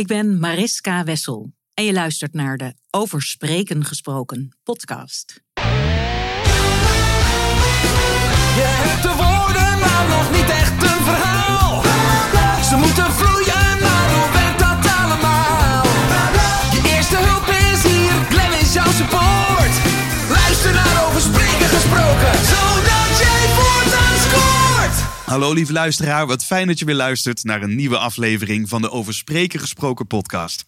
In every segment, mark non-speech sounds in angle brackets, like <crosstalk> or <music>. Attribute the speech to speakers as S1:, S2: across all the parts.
S1: Ik ben Mariska Wessel en je luistert naar de Over Spreken Gesproken podcast.
S2: Je hebt de woorden, maar nog niet echt een verhaal. Ze moeten vloeien,
S3: Hallo lieve luisteraar, wat fijn dat je weer luistert naar een nieuwe aflevering van de Over Spreken Gesproken podcast.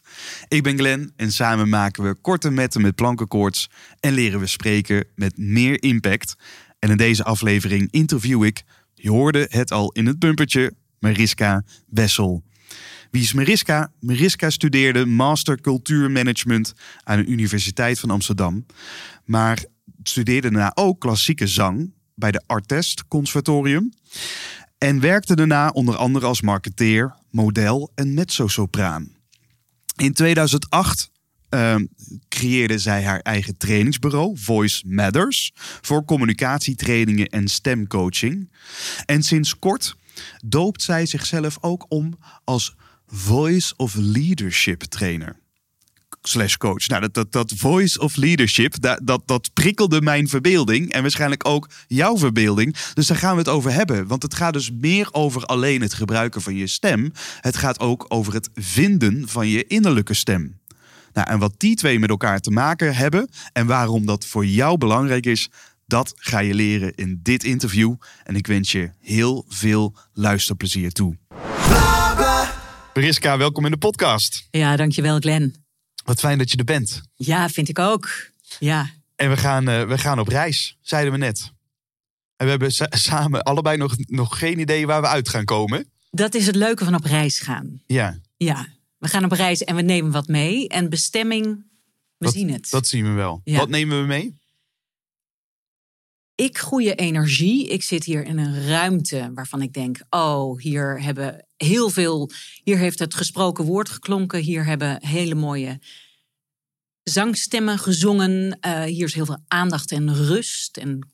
S3: Ik ben Glenn en samen maken we korte metten met plankenkoorts en leren we spreken met meer impact. En in deze aflevering interview ik, je hoorde het al in het bumpertje, Mariska Wessel. Wie is Mariska? Mariska studeerde Master Cultuurmanagement aan de Universiteit van Amsterdam. Maar studeerde daarna ook klassieke zang bij de Artest Conservatorium. En werkte daarna onder andere als marketeer, model en mezzosopraan. In 2008 ehm, creëerde zij haar eigen trainingsbureau, Voice Matters, voor communicatietrainingen en stemcoaching. En sinds kort doopt zij zichzelf ook om als Voice of Leadership trainer slash coach. Nou, dat, dat, dat voice of leadership, dat, dat, dat prikkelde mijn verbeelding. En waarschijnlijk ook jouw verbeelding. Dus daar gaan we het over hebben. Want het gaat dus meer over alleen het gebruiken van je stem. Het gaat ook over het vinden van je innerlijke stem. Nou, en wat die twee met elkaar te maken hebben en waarom dat voor jou belangrijk is, dat ga je leren in dit interview. En ik wens je heel veel luisterplezier toe. Mariska, welkom in de podcast.
S1: Ja, dankjewel Glenn.
S3: Wat fijn dat je er bent.
S1: Ja, vind ik ook. Ja,
S3: En we gaan, eh, we gaan op reis, zeiden we net. En we hebben sa- samen allebei nog, nog geen idee waar we uit gaan komen.
S1: dat is het leuke van op reis gaan.
S3: Ja,
S1: Ja, we gaan op reis en we nemen wat mee. En bestemming, we
S3: dat,
S1: zien het.
S3: dat zien we wel.
S1: Ja.
S3: Wat nemen we mee?
S1: ik goede energie. Ik zit hier in een ruimte waarvan ik denk: oh, hier hebben heel veel. Hier heeft het gesproken woord geklonken. Hier hebben hele mooie zangstemmen gezongen. Eh, hier is heel veel aandacht en rust en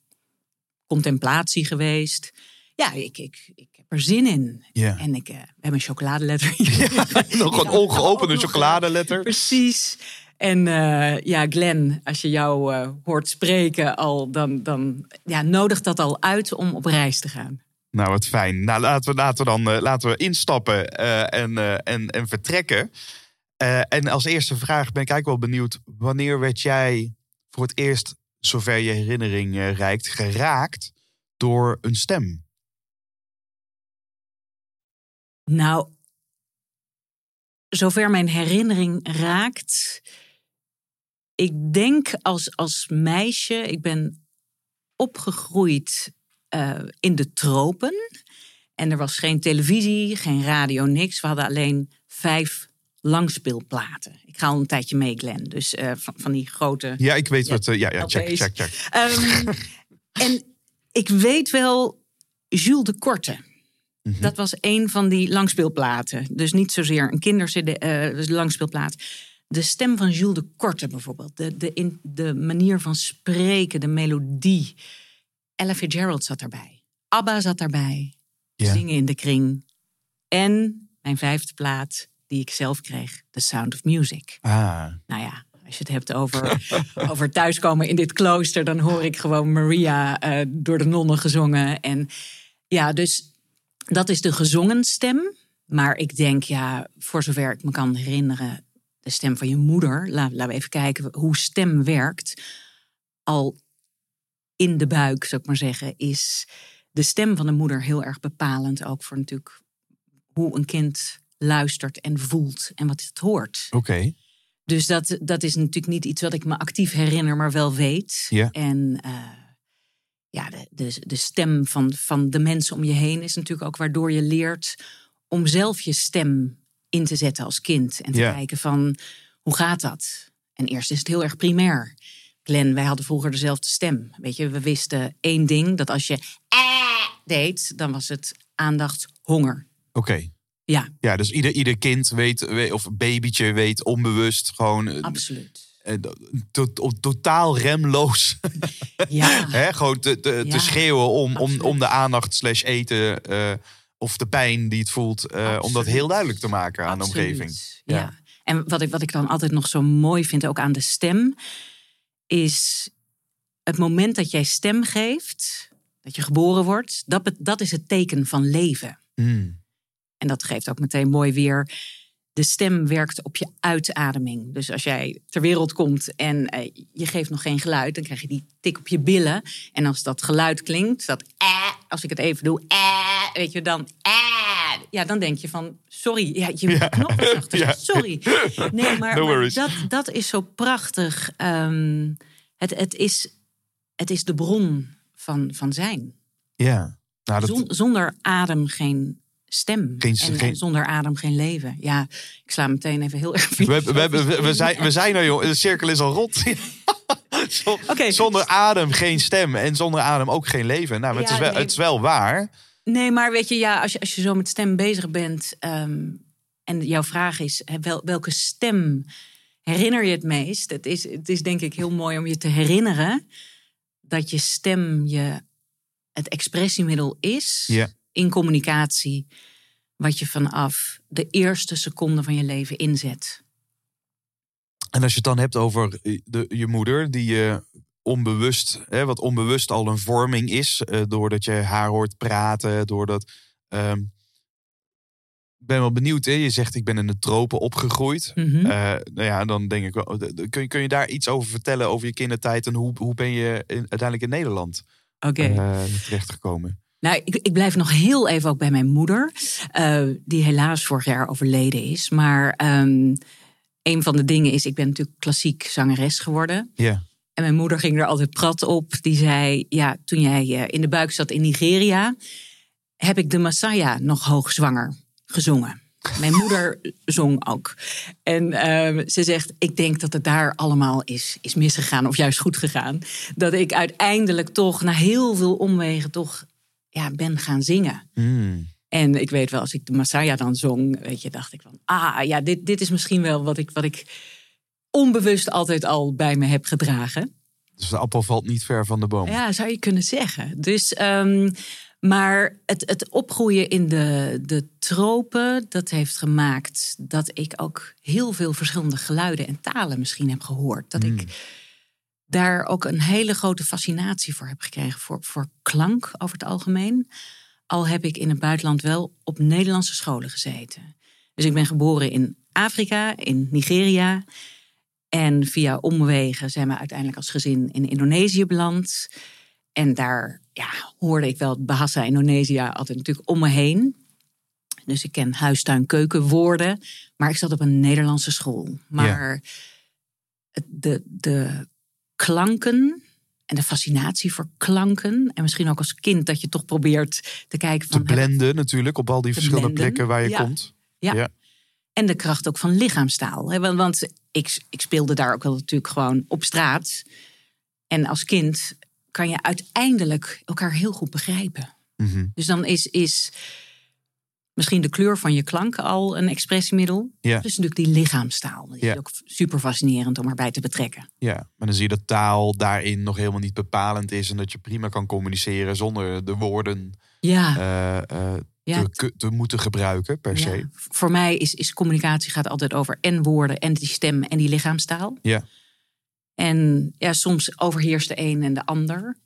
S1: contemplatie geweest. Ja, ik, ik, ik heb er zin in.
S3: Ja.
S1: En ik eh, we hebben een chocoladeletter <laughs> hier.
S3: nog een ongeopende chocoladeletter.
S1: Precies. En eh, ja, Glenn, als je jou hoort spreken al, dan, dan ja, nodigt dat al uit om op reis te gaan.
S3: Nou, wat fijn. Nou, laten we, laten we dan eh, laten we instappen eh, en, eh, en, en vertrekken. En als eerste vraag ben ik eigenlijk wel benieuwd. Wanneer werd jij voor het eerst, zover je herinnering reikt, geraakt door een stem?
S1: Nou, zover mijn herinnering raakt. Ik denk als, als meisje, ik ben opgegroeid eh, in de tropen. En er was geen televisie, geen radio, niks. We hadden alleen vijf langspeelplaten. Ik ga al een tijdje mee, Glenn. Dus eh, van, van die grote
S3: Ja, ik weet
S1: Ja,
S3: wat. eh, ja, ja, check, check, check.
S1: Ehm, <laughs> en ik weet wel, Jules de Korte.
S3: Mhm.
S1: Dat was een van die langspeelplaten. Dus niet zozeer een kindercd eh, langspeelplaat. De stem van Jules de Korte bijvoorbeeld. De, de, in, de manier van spreken, de melodie. Ella Fitzgerald zat daarbij. ABBA zat daarbij. Zingen in de kring. En mijn vijfde plaat die ik zelf kreeg. The Sound of Music.
S3: Ah,
S1: Nou ja, als je het hebt over, <laughs> over thuiskomen in dit klooster, dan hoor ik gewoon Maria eh, door de nonnen gezongen. En ja, dus dat is de gezongen stem. Maar ik denk, ja, voor zover ik me kan herinneren, de stem van je moeder. La- laten we even kijken hoe stem werkt. Al in de buik, zou ik maar zeggen, is de stem van de moeder heel erg bepalend. Ook voor natuurlijk hoe een kind luistert en voelt en wat het hoort.
S3: oké.
S1: Dus dat, dat is natuurlijk niet iets wat ik me actief herinner, maar wel weet.
S3: Ja.
S1: En eh, ja, de, de, de stem van, van de mensen om je heen is natuurlijk ook waardoor je leert om zelf je stem in te zetten als kind. En te
S3: Ja.
S1: kijken van, hoe gaat dat? En eerst is het heel erg primair. Wij hadden vroeger dezelfde stem. Weet je, we wisten één ding, dat als je eh deed, dan was het aandacht, honger.
S3: Oké.
S1: Ja,
S3: Ja, dus ieder, ieder kind weet, of babytje weet onbewust gewoon eh,
S1: absoluut.
S3: eh, to- to- totaal remloos <laughs>
S1: Ja, <laughs>
S3: hè, gewoon te, te,
S1: Ja,
S3: te schreeuwen om, om, om de aandacht slash eten of de pijn die het voelt, om dat heel duidelijk te maken aan
S1: Absoluut,
S3: de omgeving.
S1: Ja.
S3: Ja.
S1: En wat ik, wat ik dan altijd nog zo mooi vind, ook aan de stem, is het moment dat jij stem geeft, dat je geboren wordt, dat, dat is het teken van leven.
S3: Mm.
S1: En dat geeft ook meteen mooi weer. De stem werkt op je uitademing. Dus als jij ter wereld komt en eh, je geeft nog geen geluid, dan krijg je die tik op je billen. En als dat geluid klinkt, dat eh, als ik het even doe, eh, weet je dan, eh, ja, dan denk je van, sorry, ja, je moet knop
S3: Ja.
S1: sorry. Nee, maar,
S3: No
S1: maar
S3: worries.
S1: dat, dat is zo prachtig. Ehm, het, het, is, het is de bron van, van zijn.
S3: Ja. Nou, dat,
S1: Zon- zonder adem geen stem.
S3: Geen-
S1: en,
S3: geen-
S1: en zonder adem geen leven. Ja, ik sla meteen even heel erg
S3: we, we, we, we, zijn, we zijn er, joh. De cirkel is al <laughs>
S1: Oké.
S3: Zonder adem geen stem en zonder adem ook geen leven. Nou, maar het, is wel,
S1: nee.
S3: het is wel waar.
S1: Nee, maar weet je, ja, als je, als je zo met stem bezig bent... ehm, en jouw vraag is, wel, welke stem herinner je het meest? Het is, het is denk ik heel mooi om je te herinneren... dat je stem je het expressiemiddel is... In communicatie... wat je vanaf de eerste seconde van je leven inzet.
S3: En als je het dan hebt over eh, de, je moeder, die je onbewust, hè, wat onbewust al een vorming is, eh, doordat je haar hoort praten, doordat. ehm, ik ben wel benieuwd, hè? je zegt ik ben in de tropen opgegroeid.
S1: Mhm.
S3: Eh, nou ja, dan denk ik, wel, kun, je, kun je daar iets over vertellen over je kindertijd en hoe, hoe ben je in- uiteindelijk in Nederland
S1: Oké.
S3: eh, terechtgekomen?
S1: Nou, ik, ik blijf nog heel even ook bij mijn moeder, die helaas vorig jaar overleden is. Maar ehm, een van de dingen is, ik ben natuurlijk klassiek zangeres geworden.
S3: Ja,
S1: En mijn moeder ging er altijd prat op. Die zei, ja, toen jij eh, in de buik zat in Nigeria, heb ik de Messiah nog hoogzwanger gezongen. Mijn moeder <laughs> zong ook. En ehm, ze zegt, ik denk dat het daar allemaal is, is misgegaan of juist goed gegaan. Dat ik uiteindelijk toch, na heel veel omwegen, toch ja, ben gaan zingen.
S3: Mm.
S1: En ik weet wel, als ik de Messiah dan zong, weet je, dacht ik van, ah ja, dit, dit is misschien wel wat ik, wat ik onbewust altijd al bij me heb gedragen.
S3: dus de appel valt niet ver van de boom.
S1: Ja, zou je kunnen zeggen. Dus, ehm, maar het, het opgroeien in de, de tropen, dat heeft gemaakt dat ik ook heel veel verschillende geluiden en talen misschien heb gehoord. Dat ik daar ook een hele grote fascinatie voor heb gekregen, voor, voor klank over het algemeen. Al heb ik in het buitenland wel op Nederlandse scholen gezeten. Dus ik ben geboren in Afrika, in Nigeria. En via omwegen zijn we uiteindelijk als gezin in Indonesië beland. En daar ja, hoorde ik wel Bahasa Indonesië altijd natuurlijk om me heen. Dus ik ken huis, tuin, keuken woorden. Maar ik zat op een Nederlandse school. Maar de, de klanken en de fascinatie voor klanken. En misschien ook als kind dat je toch probeert te kijken
S3: Te
S1: van... ik-
S3: blenden natuurlijk op al die
S1: Te
S3: verschillende
S1: blenden,
S3: plekken waar je
S1: ja.
S3: komt.
S1: Ja.
S3: Ja.
S1: En de kracht ook van lichaamstaal. want ik, ik speelde daar ook wel natuurlijk gewoon op straat. En als kind kan je uiteindelijk elkaar heel goed begrijpen.
S3: Mhm.
S1: Dus dan is, is misschien de kleur van je klank al een expressiemiddel.
S3: Ja.
S1: Dus natuurlijk die lichaamstaal. Dat
S3: Ja.
S1: is ook super fascinerend om erbij te betrekken.
S3: Ja, maar dan zie je dat taal daarin nog helemaal niet bepalend is. En dat je prima kan communiceren zonder de woorden
S1: Ja,
S3: eh,
S1: ja.
S3: te, moeten gebruiken per se.
S1: Ja, voor mij is, is communicatie gaat altijd over en woorden en die stem en die lichaamstaal.
S3: Ja.
S1: En ja, soms overheerst de een en de ander.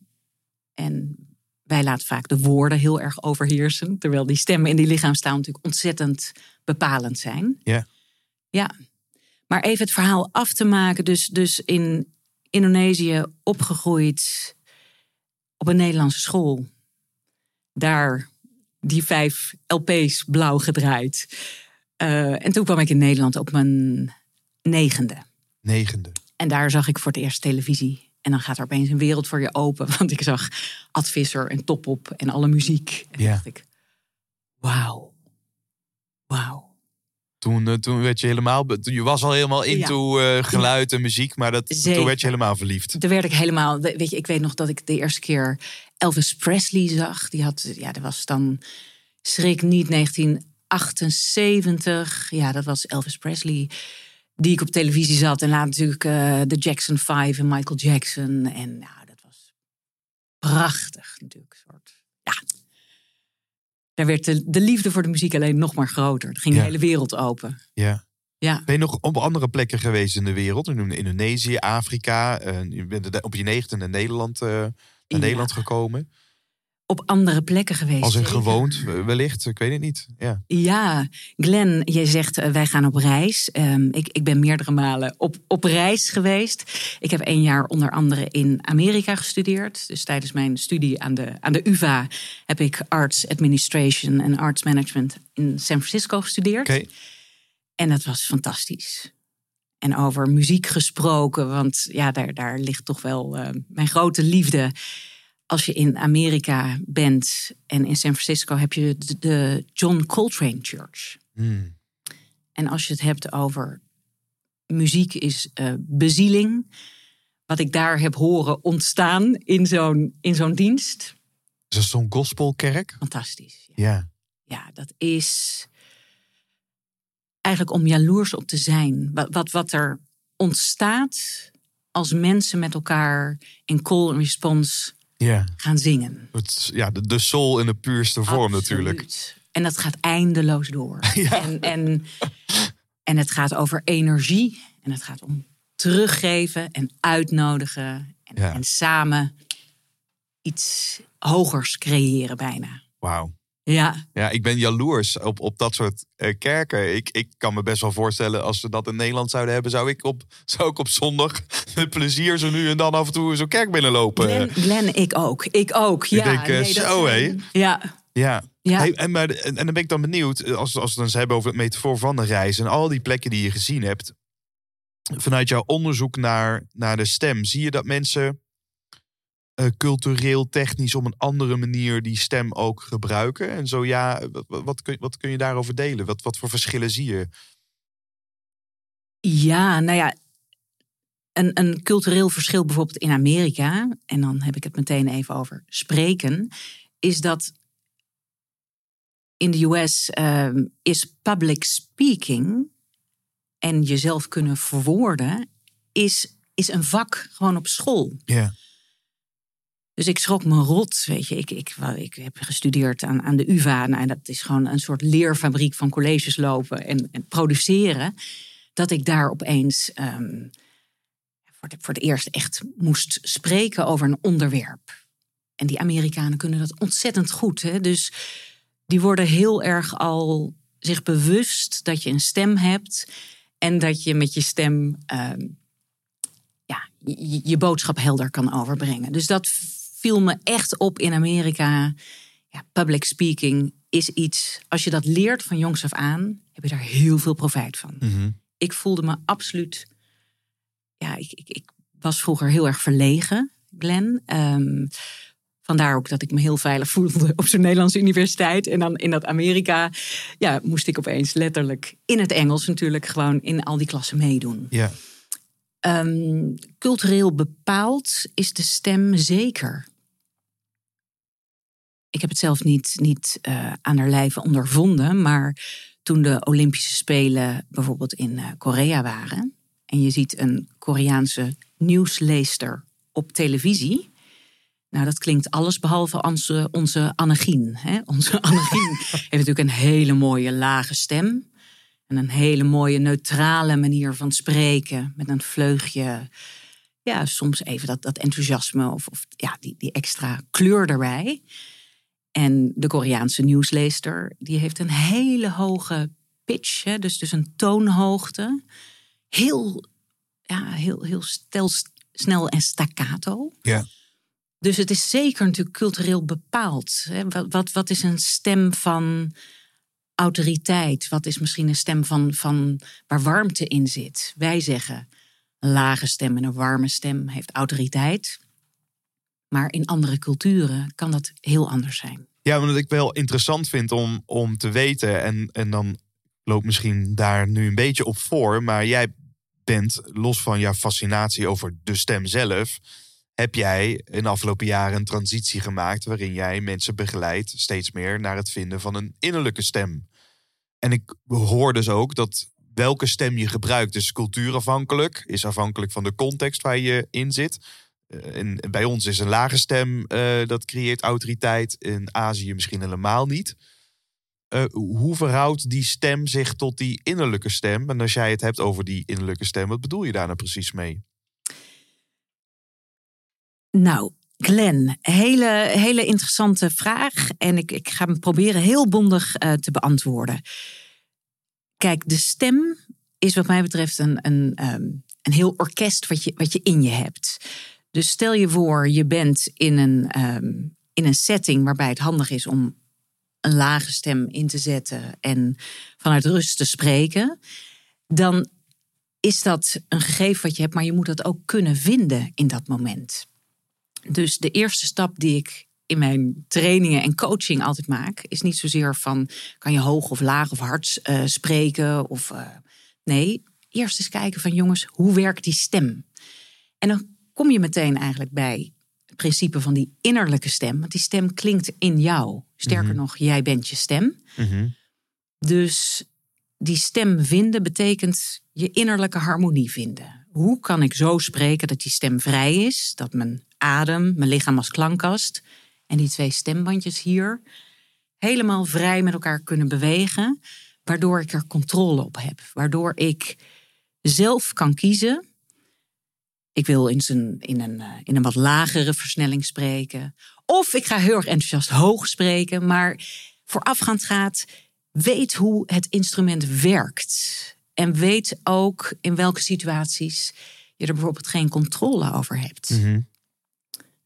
S1: En wij laten vaak de woorden heel erg overheersen. Terwijl die stem en die lichaamstaal natuurlijk ontzettend bepalend zijn.
S3: Ja.
S1: Ja. Maar even het verhaal af te maken. Dus, dus in Indonesië opgegroeid op een Nederlandse school. Daar die vijf LP's blauw gedraaid. Eh, en toen kwam ik in Nederland op mijn negende.
S3: Negende.
S1: En daar zag ik voor het eerst televisie. En dan gaat er opeens een wereld voor je open. <laughs> Want ik zag Ad Visser en Top Op en alle muziek. En
S3: Ja.
S1: dacht ik, wauw. Wauw.
S3: Toen, eh, toen werd je helemaal. Je was al helemaal into eh, geluid en muziek, maar dat, toen werd je helemaal verliefd.
S1: Toen werd ik helemaal, weet je, ik weet nog dat ik de eerste keer Elvis Presley zag. Die had, ja, dat was dan, schrik niet, 1978. Ja, dat was Elvis Presley. Die ik op televisie zat. En later natuurlijk eh, de Jackson 5 en Michael Jackson. En nou, dat was prachtig natuurlijk. Soort, ja. daar werd de, de liefde voor de muziek alleen nog maar groter. Er ging
S3: Ja.
S1: de hele wereld open.
S3: Ja.
S1: Ja.
S3: Ben je nog op andere plekken geweest in de wereld? Noemde Indonesië, Afrika. eh, je bent op je negende naar Nederland, eh, naar
S1: Ja.
S3: Nederland gekomen.
S1: Op andere plekken geweest.
S3: Als
S1: zeker.
S3: gewoond, wellicht. Ik weet het niet. Ja.
S1: Ja, Glenn, jij zegt eh, wij gaan op reis. Ehm, ik, ik ben meerdere malen op, op reis geweest. Ik heb één jaar onder andere in Amerika gestudeerd. Dus tijdens mijn studie aan de, aan de UVA heb ik Arts Administration en Arts Management in San Francisco gestudeerd.
S3: Oké.
S1: En dat was fantastisch. En over muziek gesproken, want ja, daar, daar ligt toch wel eh, mijn grote liefde. Als je in Amerika bent en in San Francisco heb je de, de John Coltrane Church.
S3: Hmm.
S1: En als je het hebt over muziek is eh, bezieling. Wat ik daar heb horen ontstaan in zo'n, in zo'n dienst.
S3: Is dat zo'n gospelkerk?
S1: Fantastisch.
S3: Ja.
S1: Ja, dat is eigenlijk om jaloers op te zijn. Wat, wat, wat er ontstaat als mensen met elkaar in call and response gaan zingen.
S3: Het, ja, de, de soul in de puurste vorm
S1: Absoluut.
S3: natuurlijk.
S1: En dat gaat eindeloos door. <laughs> En, en, en het gaat over energie. En het gaat om teruggeven en uitnodigen. En,
S3: Ja.
S1: en samen iets hogers creëren bijna.
S3: Wauw.
S1: Ja,
S3: Ja, ik ben jaloers op, op dat soort eh, kerken. Ik, ik kan me best wel voorstellen, als ze dat in Nederland zouden hebben, zou ik op, <laughs> zou ik op zondag <laughs> met plezier zo nu en dan af en toe zo'n kerk binnenlopen.
S1: Glenn, Glenn, ik ook. Ik ook, ja.
S3: denk, eh, zo,
S1: zijn- Ja,
S3: Ja.
S1: Ja.
S3: Hey, en, maar, en, en dan ben ik dan benieuwd, eh, als, als we het dan hebben over het metafoor van de reis en al die plekken die je gezien hebt. Vanuit jouw onderzoek naar, naar de stem, zie je dat mensen eh, cultureel, technisch op een andere manier die stem ook gebruiken? En zo ja, wat, kun, wat kun je daarover delen? Wat, wat voor verschillen zie je?
S1: Ja, nou ja, een, een cultureel verschil bijvoorbeeld in Amerika, en dan heb ik het meteen even over spreken, is dat in de US ehm, is public speaking en jezelf kunnen verwoorden, is, is een vak gewoon op school.
S3: Ja.
S1: Dus ik schrok me rot, weet je. Ik, ik, ik heb gestudeerd aan, aan de UvA. Nou, en dat is gewoon een soort leerfabriek van colleges lopen en, en produceren. Dat ik daar opeens ehm, voor, voor het eerst echt moest spreken over een onderwerp. En die Amerikanen kunnen dat ontzettend goed. Hè? Dus die worden heel erg al zich bewust dat je een stem hebt. En dat je met je stem ehm, ja, je boodschap helder kan overbrengen. Dus dat viel me echt op in Amerika. Ja, public speaking is iets, als je dat leert van jongs af aan, heb je daar heel veel profijt van.
S3: Mhm.
S1: Ik voelde me absoluut, ja, ik, ik, ik was vroeger heel erg verlegen, Glenn. Ehm, vandaar ook dat ik me heel veilig voelde op zo'n Nederlandse universiteit. En dan in dat Amerika, ja, moest ik opeens letterlijk in het Engels natuurlijk gewoon in al die klassen meedoen.
S3: Ja.
S1: Ehm, cultureel bepaald is de stem zeker. Ik heb het zelf niet, niet eh, aan haar lijve ondervonden, maar toen de Olympische Spelen bijvoorbeeld in eh, Korea waren en je ziet een Koreaanse nieuwsleester op televisie. Nou, dat klinkt alles behalve onze, onze Annegien. Hè? <laughs> Onze Annegien <laughs> heeft natuurlijk een hele mooie lage stem. En een hele mooie neutrale manier van spreken. Met een vleugje, ja, soms even dat, dat enthousiasme of, of ja, die, die extra kleur erbij. En de Koreaanse nieuwsleester, die heeft een hele hoge pitch. Hè, dus, dus een toonhoogte. Heel, ja, heel, heel stel, snel en staccato.
S3: Ja.
S1: Dus het is zeker natuurlijk cultureel bepaald. Hè. Wat, wat, wat is een stem van autoriteit? Wat is misschien een stem van, van waar warmte in zit? Wij zeggen een lage stem en een warme stem heeft autoriteit. Maar in andere culturen kan dat heel anders zijn.
S3: Ja, wat ik wel interessant vind om, om te weten, en, en dan loopt misschien daar nu een beetje op voor, maar jij bent, los van jouw fascinatie over de stem zelf, heb jij in de afgelopen jaren een transitie gemaakt waarin jij mensen begeleidt steeds meer naar het vinden van een innerlijke stem. En ik hoor dus ook dat welke stem je gebruikt is cultuurafhankelijk, is afhankelijk van de context waar je in zit. En bij ons is een lage stem, eh, dat creëert autoriteit. In Azië misschien helemaal niet. eh, hoe verhoudt die stem zich tot die innerlijke stem? En als jij het hebt over die innerlijke stem, wat bedoel je daar nou precies mee?
S1: Nou, Glenn, hele, hele interessante vraag. En ik, ik ga hem proberen heel bondig eh, te beantwoorden. Kijk, de stem is wat mij betreft een, een, ehm, een heel orkest wat je, wat je in je hebt. Dus stel je voor, je bent in een, ehm, in een setting waarbij het handig is om een lage stem in te zetten en vanuit rust te spreken. Dan is dat een gegeven wat je hebt, maar je moet dat ook kunnen vinden in dat moment. Dus de eerste stap die ik in mijn trainingen en coaching altijd maak, is niet zozeer van kan je hoog of laag of hard eh, spreken. Of, eh, nee, eerst eens kijken van jongens, hoe werkt die stem? En dan kom je meteen eigenlijk bij het principe van die innerlijke stem. Want die stem klinkt in jou. Sterker nog, jij bent je stem. Dus die stem vinden betekent je innerlijke harmonie vinden. Hoe kan ik zo spreken dat die stem vrij is? Dat mijn adem, mijn lichaam als klankkast en die twee stembandjes hier helemaal vrij met elkaar kunnen bewegen, waardoor ik er controle op heb, waardoor ik zelf kan kiezen. Ik wil in, zijn, in, een, eh, in een wat lagere versnelling spreken. Of ik ga heel erg enthousiast hoog spreken. Maar voorafgaand gaat, weet hoe het instrument werkt. En weet ook in welke situaties je er bijvoorbeeld geen controle over hebt.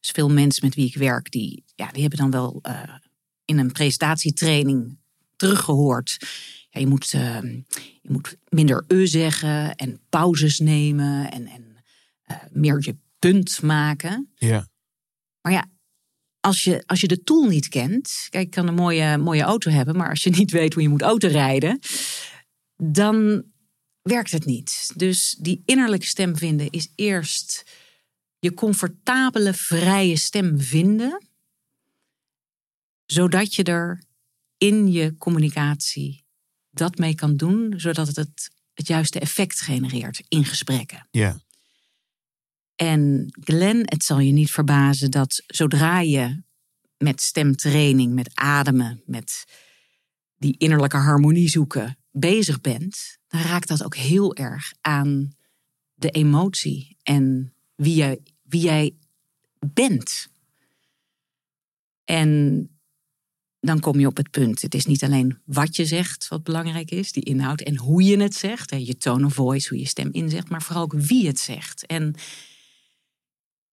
S1: Dus veel mensen met wie ik werk, die, ja, die hebben dan wel eh, in een presentatietraining teruggehoord. Ja, je, moet, eh, je moet minder e zeggen en pauzes nemen en, en eh, meer je punt maken.
S3: Ja.
S1: Maar ja, als je, als je de tool niet kent, kijk, ik kan een mooie, mooie auto hebben, maar als je <laughs> niet weet hoe je moet autorijden, dan werkt het niet. Dus die innerlijke stem vinden is eerst je comfortabele, vrije stem vinden, zodat je er in je communicatie dat mee kan doen, zodat het het, het juiste effect genereert in gesprekken.
S3: Ja.
S1: En Glenn, het zal je niet verbazen dat zodra je met stemtraining, met ademen, met die innerlijke harmonie zoeken bezig bent, dan raakt dat ook heel erg aan de emotie en wie jij, wie jij bent. En dan kom je op het punt. Het is niet alleen wat je zegt wat belangrijk is, die inhoud, en hoe je het zegt, je tone of voice, hoe je stem inzegt, maar vooral ook wie het zegt. En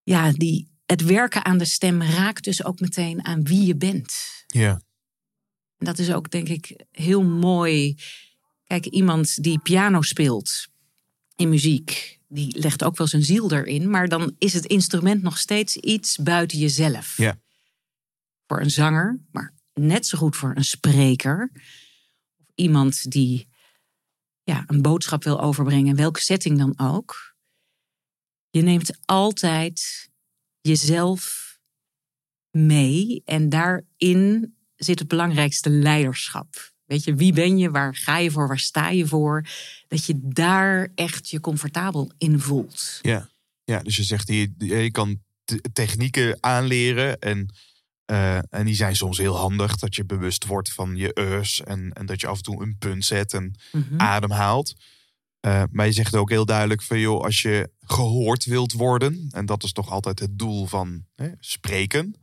S1: ja, die, het werken aan de stem raakt dus ook meteen aan wie je bent.
S3: Ja.
S1: En dat is ook, denk ik, heel mooi. Kijk, iemand die piano speelt in muziek, die legt ook wel zijn ziel erin, maar dan is het instrument nog steeds iets buiten jezelf.
S3: Ja.
S1: Voor een zanger, maar net zo goed voor een spreker. Of iemand die ja, een boodschap wil overbrengen, welke setting dan ook. Je neemt altijd jezelf mee en daarin zit het belangrijkste leiderschap. Weet je, wie ben je, waar ga je voor, waar sta je voor? Dat je daar echt je comfortabel in voelt.
S3: Ja. ja, dus je zegt, je, je kan te- technieken aanleren en, eh, en die zijn soms heel handig. Dat je bewust wordt van je eus en, en dat je af en toe een punt zet en
S1: Mhm.
S3: ademhaalt. Eh, maar je zegt ook heel duidelijk van joh, als je gehoord wilt worden, en dat is toch altijd het doel van hè, spreken.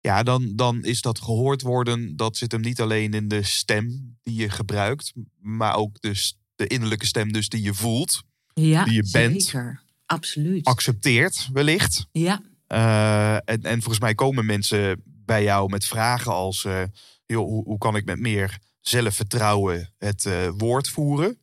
S3: Ja, dan, dan is dat gehoord worden, dat zit hem niet alleen in de stem die je gebruikt, maar ook dus de innerlijke stem dus die je voelt,
S1: Ja,
S3: die je bent.
S1: zeker. Absoluut.
S3: accepteert wellicht.
S1: Ja,
S3: Eh, en, en volgens mij komen mensen bij jou met vragen als: eh, joh, hoe, hoe kan ik met meer zelfvertrouwen het woord voeren?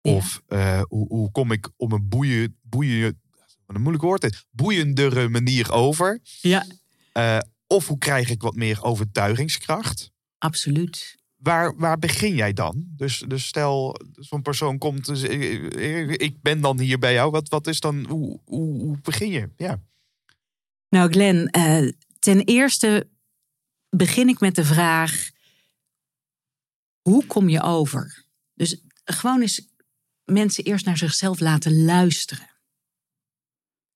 S1: Ja.
S3: Of eh, hoe, hoe kom ik op een boeien, boeien, wat een moeilijk woord, boeiendere manier over?
S1: ja.
S3: Eh, of hoe krijg ik wat meer overtuigingskracht?
S1: absoluut.
S3: Waar, waar begin jij dan? Dus, dus stel, zo'n persoon komt, dus, eh, ik ben dan hier bij jou. Wat, wat is dan, hoe, hoe, hoe begin je? Ja.
S1: Nou, Glenn, ten eerste begin ik met de vraag: hoe kom je over? Dus gewoon eens mensen eerst naar zichzelf laten luisteren.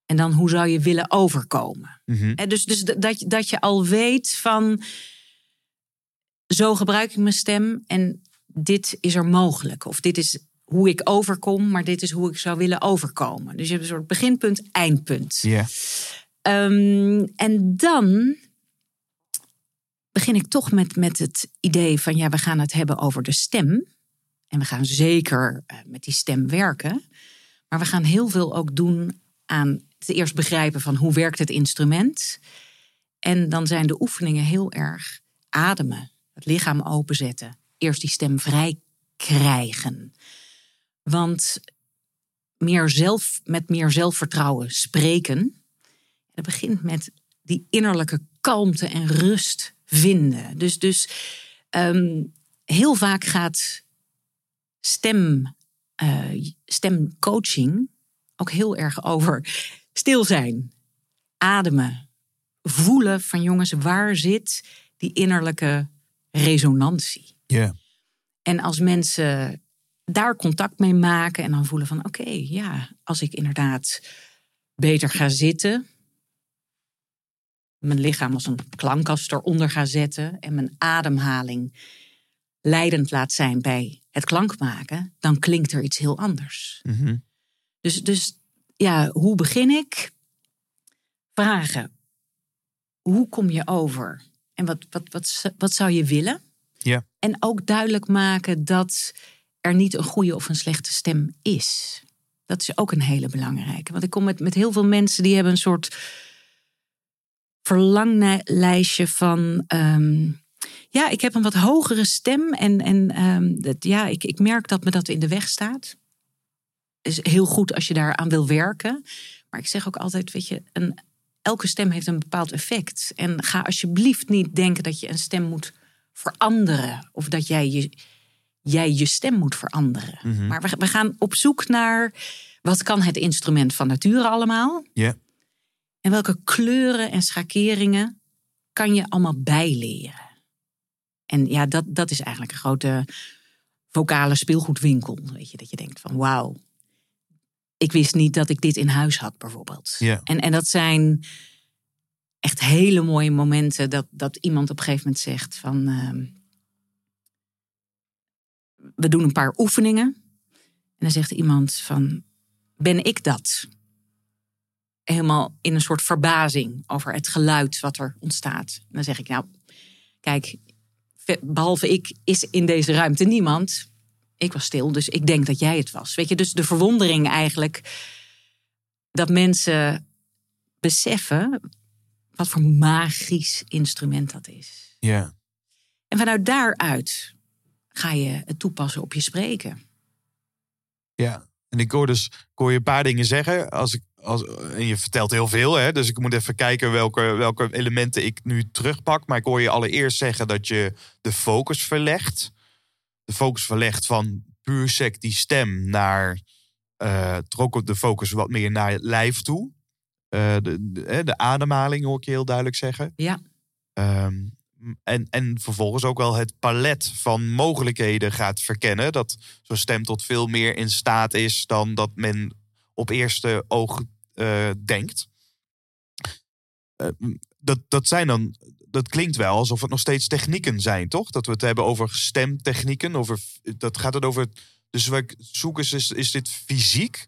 S1: En dan hoe zou je willen overkomen?
S3: Mhm.
S1: Dus dus dat, je- dat je al weet van. zo gebruik ik mijn stem en dit is er mogelijk. Of dit is hoe ik overkom, maar dit is hoe ik zou willen overkomen. Dus je hebt een soort beginpunt, eindpunt.
S3: Ja.
S1: Ehm, en dan begin ik toch met, met het idee van ja, we gaan het hebben over de stem. En we gaan zeker eh, met die stem werken. Maar we gaan heel veel ook doen aan het eerst begrijpen van hoe werkt het instrument. En dan zijn de oefeningen heel erg ademen, het lichaam openzetten, eerst die stem vrij krijgen. Want meer zelf, met meer zelfvertrouwen spreken, dat begint met die innerlijke kalmte en rust vinden. Dus, dus ehm, heel vaak gaat stem, eh, stemcoaching ook heel erg over stil zijn, ademen, voelen van jongens, waar zit die innerlijke resonantie?
S3: Ja.
S1: En als mensen daar contact mee maken en dan voelen van oké, ja, als ik inderdaad beter ga zitten, mijn lichaam als een klankkast eronder ga zetten en mijn ademhaling leidend laat zijn bij het klankmaken, dan klinkt er iets heel anders.
S3: Mhm.
S1: Dus, dus ja, hoe begin ik? Vragen. Hoe kom je over? En wat, wat, wat, wat zou je willen?
S3: Ja.
S1: En ook duidelijk maken dat er niet een goede of een slechte stem is. Dat is ook een hele belangrijke. Want ik kom met, met heel veel mensen die hebben een soort verlanglijstje van. ehm, ja, ik heb een wat hogere stem. En, en ehm, dat, ja, ik, ik merk dat me dat in de weg staat. Is heel goed als je daaraan wil werken. Maar ik zeg ook altijd, weet je, een, elke stem heeft een bepaald effect. En ga alsjeblieft niet denken dat je een stem moet veranderen. Of dat jij je, jij je stem moet veranderen.
S3: Mhm.
S1: Maar we, we gaan op zoek naar wat kan het instrument van nature allemaal.
S3: Ja.
S1: En welke kleuren en schakeringen kan je allemaal bijleren? En ja, dat, dat is eigenlijk een grote vocale speelgoedwinkel. Weet je, dat je denkt van wauw. Ik wist niet dat ik dit in huis had, bijvoorbeeld.
S3: Ja.
S1: En, en dat zijn echt hele mooie momenten dat, dat iemand op een gegeven moment zegt van... ehm, we doen een paar oefeningen. En dan zegt iemand van, ben ik dat? Helemaal in een soort verbazing over het geluid wat er ontstaat. En dan zeg ik, nou, kijk, behalve ik is in deze ruimte niemand. Ik was stil, dus ik denk dat jij het was. Weet je, dus de verwondering eigenlijk dat mensen beseffen wat voor magisch instrument dat is.
S3: Ja.
S1: En vanuit daaruit ga je het toepassen op je spreken.
S3: Ja, en ik hoor dus ik hoor je een paar dingen zeggen. Als ik, als, en je vertelt heel veel, hè? dus ik moet even kijken welke, welke elementen ik nu terugpak. Maar ik hoor je allereerst zeggen dat je de focus verlegt. De focus verlegt van puur sec die stem naar. eh trok de focus wat meer naar het lijf toe. Eh, de, de ademhaling hoor ik je heel duidelijk zeggen.
S1: Ja,
S3: Ehm, en, en vervolgens ook wel het palet van mogelijkheden gaat verkennen. Dat zo'n stem tot veel meer in staat is dan dat men op eerste oog eh, denkt. Eh, dat, dat zijn dan. Dat klinkt wel alsof het nog steeds technieken zijn, toch? Dat we het hebben over stemtechnieken. Over, dat gaat het over. Dus we zoeken, is, is dit fysiek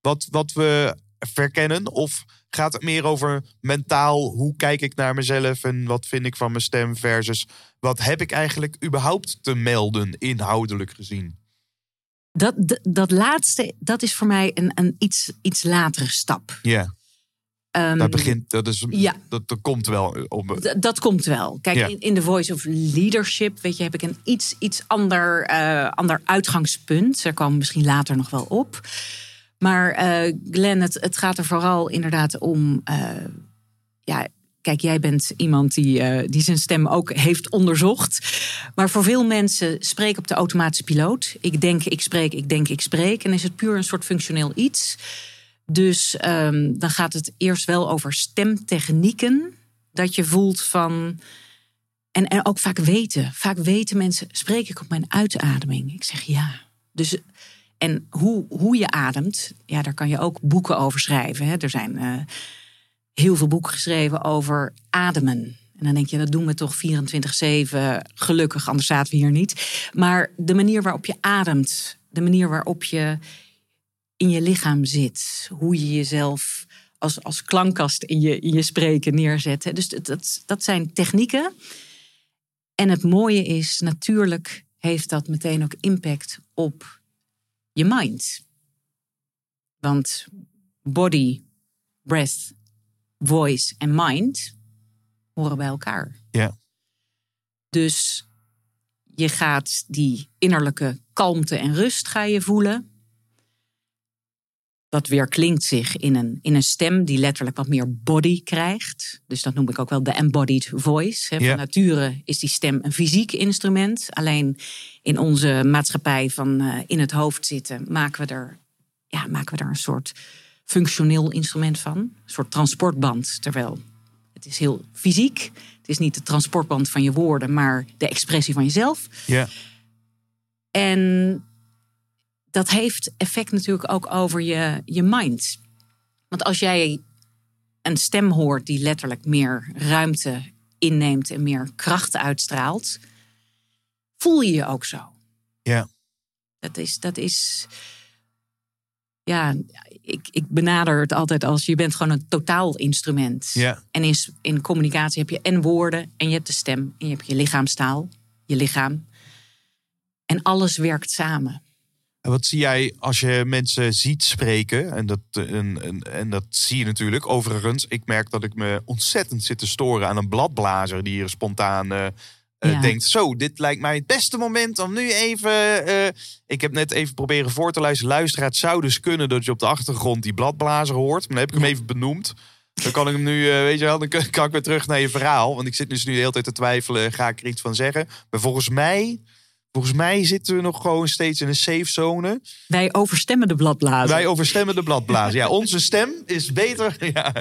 S3: wat, wat we verkennen? Of gaat het meer over mentaal? Hoe kijk ik naar mezelf en wat vind ik van mijn stem? Versus wat heb ik eigenlijk überhaupt te melden, inhoudelijk gezien?
S1: Dat, dat, dat laatste, dat is voor mij een, een iets, iets latere stap.
S3: Ja,
S1: Ehm,
S3: dat begint. Dat, is,
S1: ja.
S3: dat, dat komt wel op.
S1: Dat komt wel. Kijk,
S3: Ja.
S1: in, in The Voice of Leadership, weet je, heb ik een iets, iets ander, eh, ander uitgangspunt. Daar komen we misschien later nog wel op. Maar eh Glenn, het, het gaat er vooral inderdaad om. eh, ja, kijk, jij bent iemand die, eh, die zijn stem ook heeft onderzocht. Maar voor veel mensen spreken op de automatische piloot. Ik denk, ik spreek, ik denk, ik spreek. En is het puur een soort functioneel iets. Dus ehm, dan gaat het eerst wel over stemtechnieken. Dat je voelt van. En, en ook vaak weten. Vaak weten mensen, spreek ik op mijn uitademing? Ik zeg ja. Dus, en hoe, hoe je ademt, ja, daar kan je ook boeken over schrijven. Hè. Er zijn eh, heel veel boeken geschreven over ademen. En dan denk je, dat doen we toch 24-7. Gelukkig, anders zaten we hier niet. Maar de manier waarop je ademt, de manier waarop je in je lichaam zit, hoe je jezelf als, als klankkast in je, in je spreken neerzet. Dus dat- dat, dat zijn technieken. En het mooie is, natuurlijk heeft dat meteen ook impact op je mind. Want body, breath, voice en mind horen bij elkaar.
S3: Ja.
S1: Dus je gaat die innerlijke kalmte en rust ga je voelen. Dat weer klinkt zich in een, in een stem die letterlijk wat meer body krijgt. Dus dat noem ik ook wel de embodied voice.
S3: Ja.
S1: Van nature is die stem een fysiek instrument. Alleen in onze maatschappij van eh, in het hoofd zitten maken we, er, ja, maken we er een soort functioneel instrument van. Een soort transportband. Terwijl het is heel fysiek. Het is niet de transportband van je woorden, maar de expressie van jezelf.
S3: Ja.
S1: En dat heeft effect natuurlijk ook over je, je mind. Want als jij een stem hoort die letterlijk meer ruimte inneemt en meer kracht uitstraalt, voel je je ook zo.
S3: Ja.
S1: Dat is, dat is ja, ik, ik benader het altijd als je bent gewoon een totaal instrument.
S3: Ja.
S1: En in, in communicatie heb je en woorden en je hebt de stem en je hebt je lichaamstaal, je lichaam. En alles werkt samen.
S3: En wat zie jij als je mensen ziet spreken? En dat, en, en, en dat zie je natuurlijk. Overigens, ik merk dat ik me ontzettend zit te storen aan een bladblazer die hier spontaan eh,
S1: Ja.
S3: denkt: Zo, dit lijkt mij het beste moment om nu even. eh, ik heb net even proberen voor te luisteren. Luisteraar, het zou dus kunnen dat je op de achtergrond die bladblazer hoort. Maar dan heb ik hem
S1: Ja.
S3: even benoemd. Dan kan ik hem nu, eh, weet je wel, dan kan kan ik weer terug naar je verhaal. Want ik zit dus nu de hele tijd te twijfelen, ga ik er iets van zeggen? Maar volgens mij, volgens mij zitten we nog gewoon steeds in een safe zone.
S1: Wij overstemmen de bladblazer.
S3: Wij overstemmen de bladblazer. Ja, onze stem is beter. <laughs> Ja.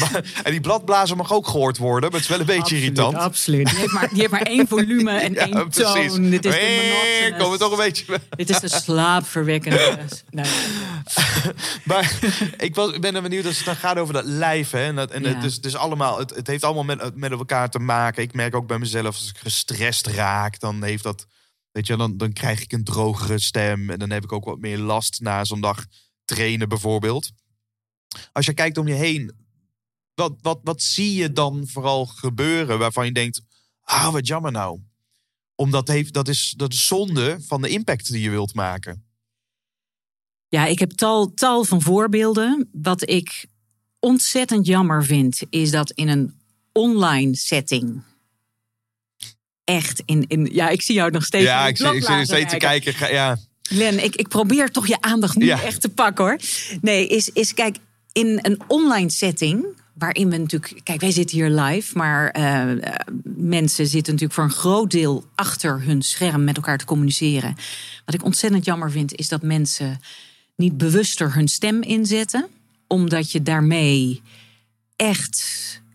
S3: Maar- en die bladblazer mag ook gehoord worden, maar het is wel een beetje
S1: Absoluut,
S3: irritant.
S1: Absoluut. Die heeft, maar, die heeft maar één volume en <laughs>
S3: Ja,
S1: één
S3: precies.
S1: toon. Dit is de monotonous.
S3: komen we toch een beetje.
S1: Dit is de slaapverwekkende. <laughs> Nee.
S3: Maar ik was, ik ben er benieuwd als het dan gaat over dat lijf. Hè? En dat, en
S1: Ja.
S3: het, is, het, is allemaal, het, het heeft allemaal met, met elkaar te maken. Ik merk ook bij mezelf, als ik gestrest raak, dan heeft dat. Weet je, dan, dan krijg ik een drogere stem. En dan heb ik ook wat meer last na zo'n dag trainen, bijvoorbeeld. Als je kijkt om je heen, wat, wat, wat zie je dan vooral gebeuren waarvan je denkt: ah, wat jammer nou. Omdat heeft, dat, is, dat is zonde van de impact die je wilt maken.
S1: Ja, ik heb tal, tal van voorbeelden. Wat ik ontzettend jammer vind, is dat in een online setting. Echt in, in. Ja, ik zie jou nog steeds.
S3: Ja,
S1: in
S3: ik zit, ik zit steeds te kijken. Ga- Ja.
S1: Len, ik, ik probeer toch je aandacht nu
S3: Ja.
S1: echt te pakken hoor. Nee, is, is kijk, in een online setting. Waarin we natuurlijk. Kijk, wij zitten hier live. Maar eh, mensen zitten natuurlijk voor een groot deel achter hun scherm met elkaar te communiceren. Wat ik ontzettend jammer vind, is dat mensen niet bewuster hun stem inzetten. Omdat je daarmee echt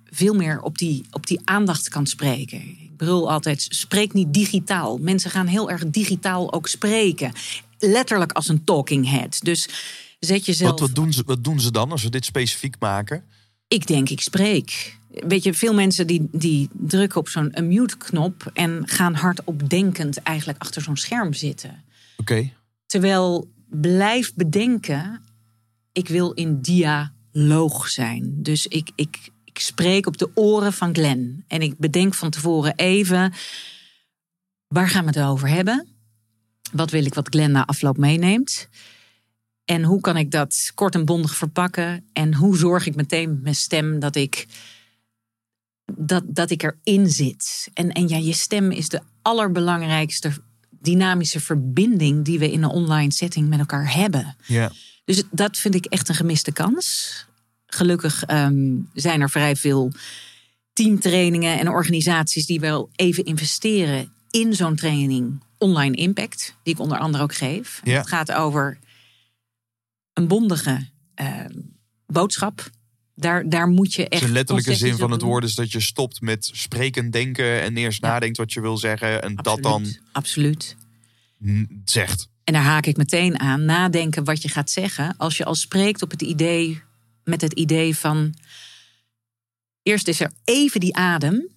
S1: veel meer op die, op die aandacht kan spreken. Bedoel altijd, spreek niet digitaal. Mensen gaan heel erg digitaal ook spreken. Letterlijk als een talking head. Dus zet jezelf...
S3: Wat, wat, doen ze, wat doen ze dan als we dit specifiek maken?
S1: Ik denk, ik spreek. Weet je, veel mensen die, die drukken op zo'n mute-knop... en gaan hardop denkend eigenlijk achter zo'n scherm zitten.
S3: Oké.
S1: Terwijl blijf bedenken, ik wil in dialoog zijn. Dus ik, ik, ik spreek op de oren van Glenn. En ik bedenk van tevoren even, waar gaan we het over hebben? Wat wil ik wat Glenn na afloop meeneemt? En hoe kan ik dat kort en bondig verpakken? En hoe zorg ik meteen met mijn stem dat ik, dat, dat ik erin zit? En, en ja, je stem is de allerbelangrijkste dynamische verbinding die we in een online setting met elkaar hebben.
S3: Ja.
S1: Dus dat vind ik echt een gemiste kans. Gelukkig ehm, zijn er vrij veel teamtrainingen en organisaties die wel even investeren in zo'n training Online Impact, die ik onder andere ook geef.
S3: Ja.
S1: Het gaat over een bondige ehm, boodschap. Daar, daar moet je echt.
S3: De letterlijke zin van het woord is dat je stopt met spreken, denken en eerst
S1: Ja.
S3: nadenkt wat je wil zeggen en dat dan
S1: Absoluut,
S3: zegt.
S1: En daar haak ik meteen aan. Nadenken wat je gaat zeggen. Als je al spreekt op het idee, met het idee van. Eerst is er even die adem.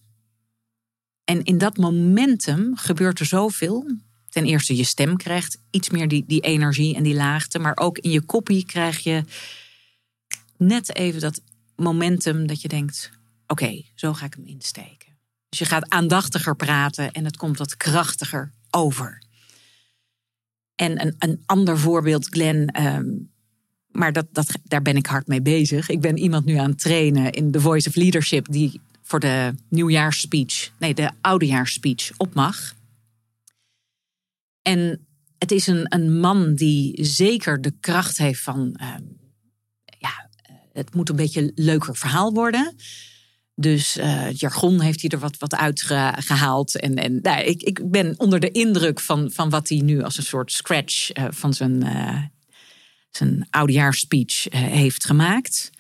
S1: En in dat momentum gebeurt er zoveel. Ten eerste, je stem krijgt iets meer die, die energie en die laagte. Maar ook in je koppie krijg je net even dat momentum dat je denkt: oké, zo ga ik hem insteken. Dus je gaat aandachtiger praten en het komt wat krachtiger over. En een, een ander voorbeeld, Glenn, ehm, maar dat, dat, daar ben ik hard mee bezig. Ik ben iemand nu aan het trainen in The Voice of Leadership, die voor de nieuwjaarsspeech, nee, de oudejaarsspeech op mag. En het is een, een man die zeker de kracht heeft van, ehm, ja, het moet een beetje een leuker verhaal worden. Dus eh, jargon heeft hij er wat, wat uitgehaald. En, en nou, ik, ik ben onder de indruk van, van wat hij nu als een soort scratch eh, van zijn, uh, zijn oudejaarsspeech heeft gemaakt.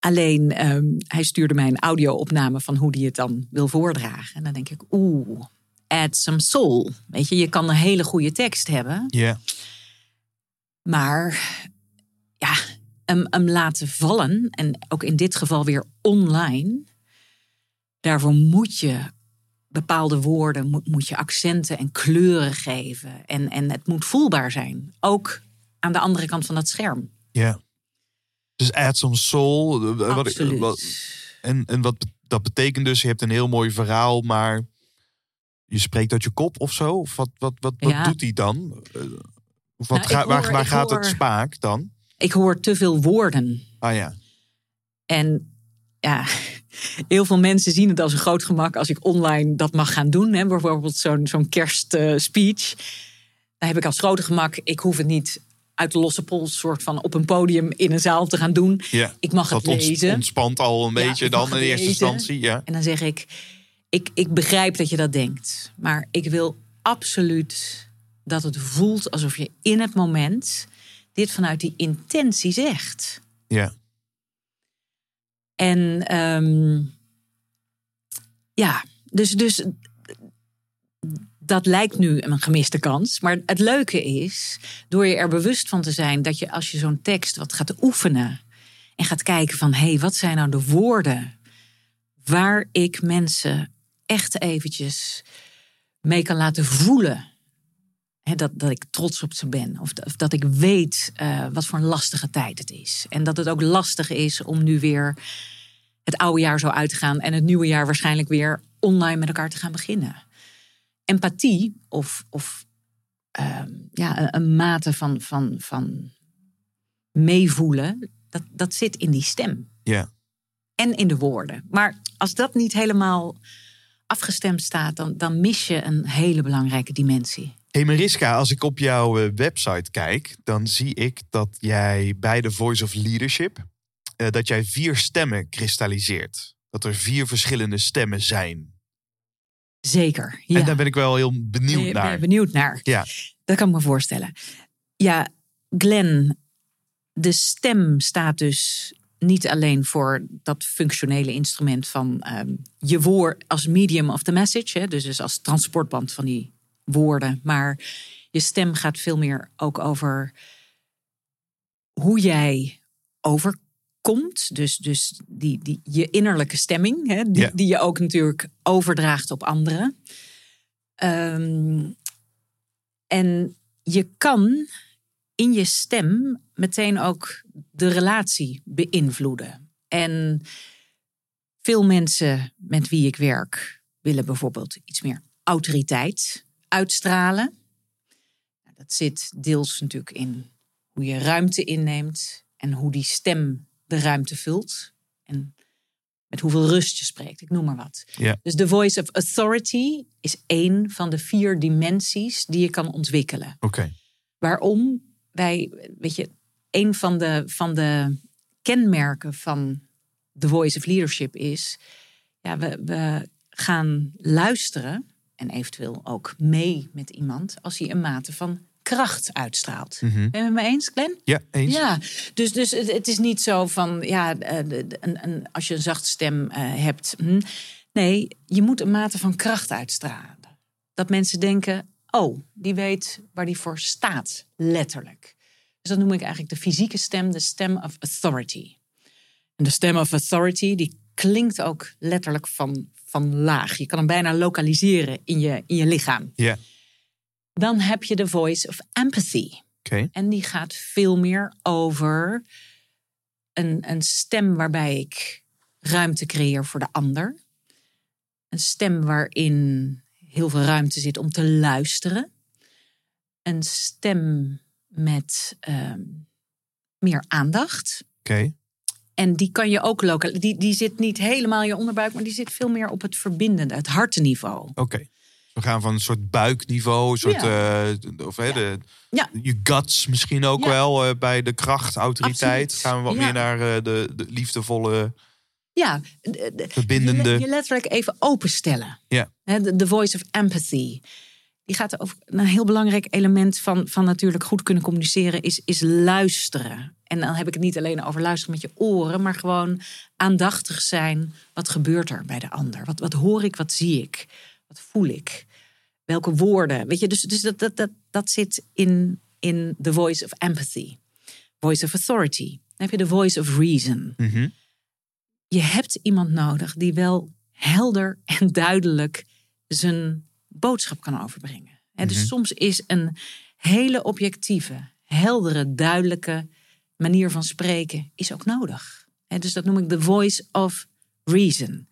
S1: Alleen, ehm, hij stuurde mij een audio-opname van hoe hij het dan wil voordragen. En dan denk ik, oeh, add some soul. Weet je, je kan een hele goede tekst hebben.
S3: Ja.
S1: Maar ja, hem, hem laten vallen, en ook in dit geval weer online, daarvoor moet je bepaalde woorden, moet, moet je accenten en kleuren geven. En, en het moet voelbaar zijn. Ook aan de andere kant van dat scherm.
S3: Ja. Dus add some soul. eh, Wat,
S1: Absoluut.
S3: wat- en, en wat dat betekent dus, je hebt een heel mooi verhaal, maar je spreekt uit je kop of zo? Of wat, wat, wat, wat
S1: Ja.
S3: doet hij dan? Eh, Of wat
S1: Nou,
S3: ga- waar waar gaat het spaak dan?
S1: Ik hoor te veel woorden.
S3: Ah ja.
S1: En ja, <laughs> heel veel mensen zien het als een groot gemak als ik online dat mag gaan doen. Hè. Bijvoorbeeld zo'n zo'n kerstspeech. Dan heb ik als grote gemak, ik hoef het niet uit de losse pols soort van op een podium in een zaal te gaan doen.
S3: ja.
S1: Ik mag het lezen.
S3: ontspant al een
S1: Ja,
S3: beetje dan in eerste
S1: lezen.
S3: instantie. Ja.
S1: En dan zeg ik, ik, ik begrijp dat je dat denkt. Maar ik wil absoluut dat het voelt alsof je in het moment dit vanuit die intentie zegt.
S3: ja.
S1: En ehm, ja, dus, dus dat lijkt nu een gemiste kans. Maar het leuke is, door je er bewust van te zijn dat je als je zo'n tekst wat gaat oefenen en gaat kijken van hé, hey, wat zijn nou de woorden waar ik mensen echt eventjes mee kan laten voelen. Dat, dat ik trots op ze ben. Of, dat- of dat ik weet eh, wat voor een lastige tijd het is. En dat het ook lastig is om nu weer het oude jaar zo uit te gaan. En het nieuwe jaar waarschijnlijk weer online met elkaar te gaan beginnen. Empathie of, of ehm, ja, een, een mate van, van, van meevoelen. Dat, dat zit in die stem
S3: ja.
S1: en in de woorden. Maar als dat niet helemaal afgestemd staat, dan, dan mis je een hele belangrijke dimensie.
S3: Hey Mariska, als ik op jouw eh, website kijk, dan zie ik dat jij bij de Voice of Leadership, eh, dat jij vier stemmen kristalliseert. Dat er vier verschillende stemmen zijn.
S1: Zeker. Ja.
S3: En daar ben ik wel heel benieuwd
S1: Ben je- ben
S3: naar.
S1: benieuwd naar.
S3: Ja.
S1: Dat kan ik me voorstellen. Ja, Glenn, de stem staat dus niet alleen voor dat functionele instrument van ehm, je woord als medium of the message, hè, dus, dus als transportband van die woorden, maar je stem gaat veel meer ook over hoe jij overkomt. Dus, dus die, die, je innerlijke stemming, hè, die,
S3: Ja.
S1: die je ook natuurlijk overdraagt op anderen. Ehm, en je kan in je stem meteen ook de relatie beïnvloeden. En veel mensen met wie ik werk willen bijvoorbeeld iets meer autoriteit uitstralen. Dat zit deels natuurlijk in hoe je ruimte inneemt en hoe die stem de ruimte vult. En met hoeveel rust je spreekt, ik noem maar wat.
S3: Ja.
S1: Dus the voice of authority is één van de vier dimensies die je kan ontwikkelen.
S3: Oké.
S1: Waarom wij, weet je, een van de, van de kenmerken van The Voice of Leadership is, ja, we, we gaan luisteren en eventueel ook mee met iemand als hij een mate van kracht uitstraalt.
S3: Mhm.
S1: Ben je het me eens, Glenn?
S3: Ja, eens.
S1: Ja, dus, dus het, het is niet zo van, ja, eh, een, een, als je een zachte stem eh, hebt. hm. Nee, je moet een mate van kracht uitstralen. Dat mensen denken, oh, die weet waar die voor staat, letterlijk. Dus dat noem ik eigenlijk de fysieke stem, de stem of authority. En de stem of authority, die klinkt ook letterlijk van, van laag. Je kan hem bijna lokaliseren in je, in je lichaam.
S3: Ja.
S1: Dan heb je de voice of empathy. En die gaat veel meer over een, een stem waarbij ik ruimte creëer voor de ander. Een stem waarin heel veel ruimte zit om te luisteren. Een stem met ehm, meer aandacht.
S3: Oké.
S1: En die kan je ook lokaal. Die, die zit niet helemaal in je onderbuik, maar die zit veel meer op het verbindende, het hartenniveau.
S3: Oké. We gaan van een soort buikniveau, een soort, eh, of de,
S1: Ja.
S3: je guts misschien ook
S1: Ja.
S3: wel eh, bij de kracht, autoriteit.
S1: Absoluut.
S3: Gaan we wat
S1: Ja.
S3: meer naar eh, de, de liefdevolle,
S1: Ja, de- de-
S3: verbindende.
S1: Je, je letterlijk even openstellen.
S3: Ja.
S1: De, de voice of empathy. Die gaat over een heel belangrijk element van, van natuurlijk goed kunnen communiceren, is, is luisteren. En dan heb ik het niet alleen over luisteren met je oren, maar gewoon aandachtig zijn. Wat gebeurt er bij de ander? Wat, wat hoor ik? Wat zie ik? Wat voel ik? Welke woorden? Weet je, dus, dus dat, dat, dat, dat zit in, in the voice of empathy. Voice of authority. Dan heb je de voice of reason
S3: Mhm.
S1: je hebt iemand nodig die wel helder en duidelijk zijn boodschap kan overbrengen. Hè, dus
S3: Mhm.
S1: soms is een hele objectieve, heldere, duidelijke manier van spreken is ook nodig. Dus dat noem ik de voice of reason.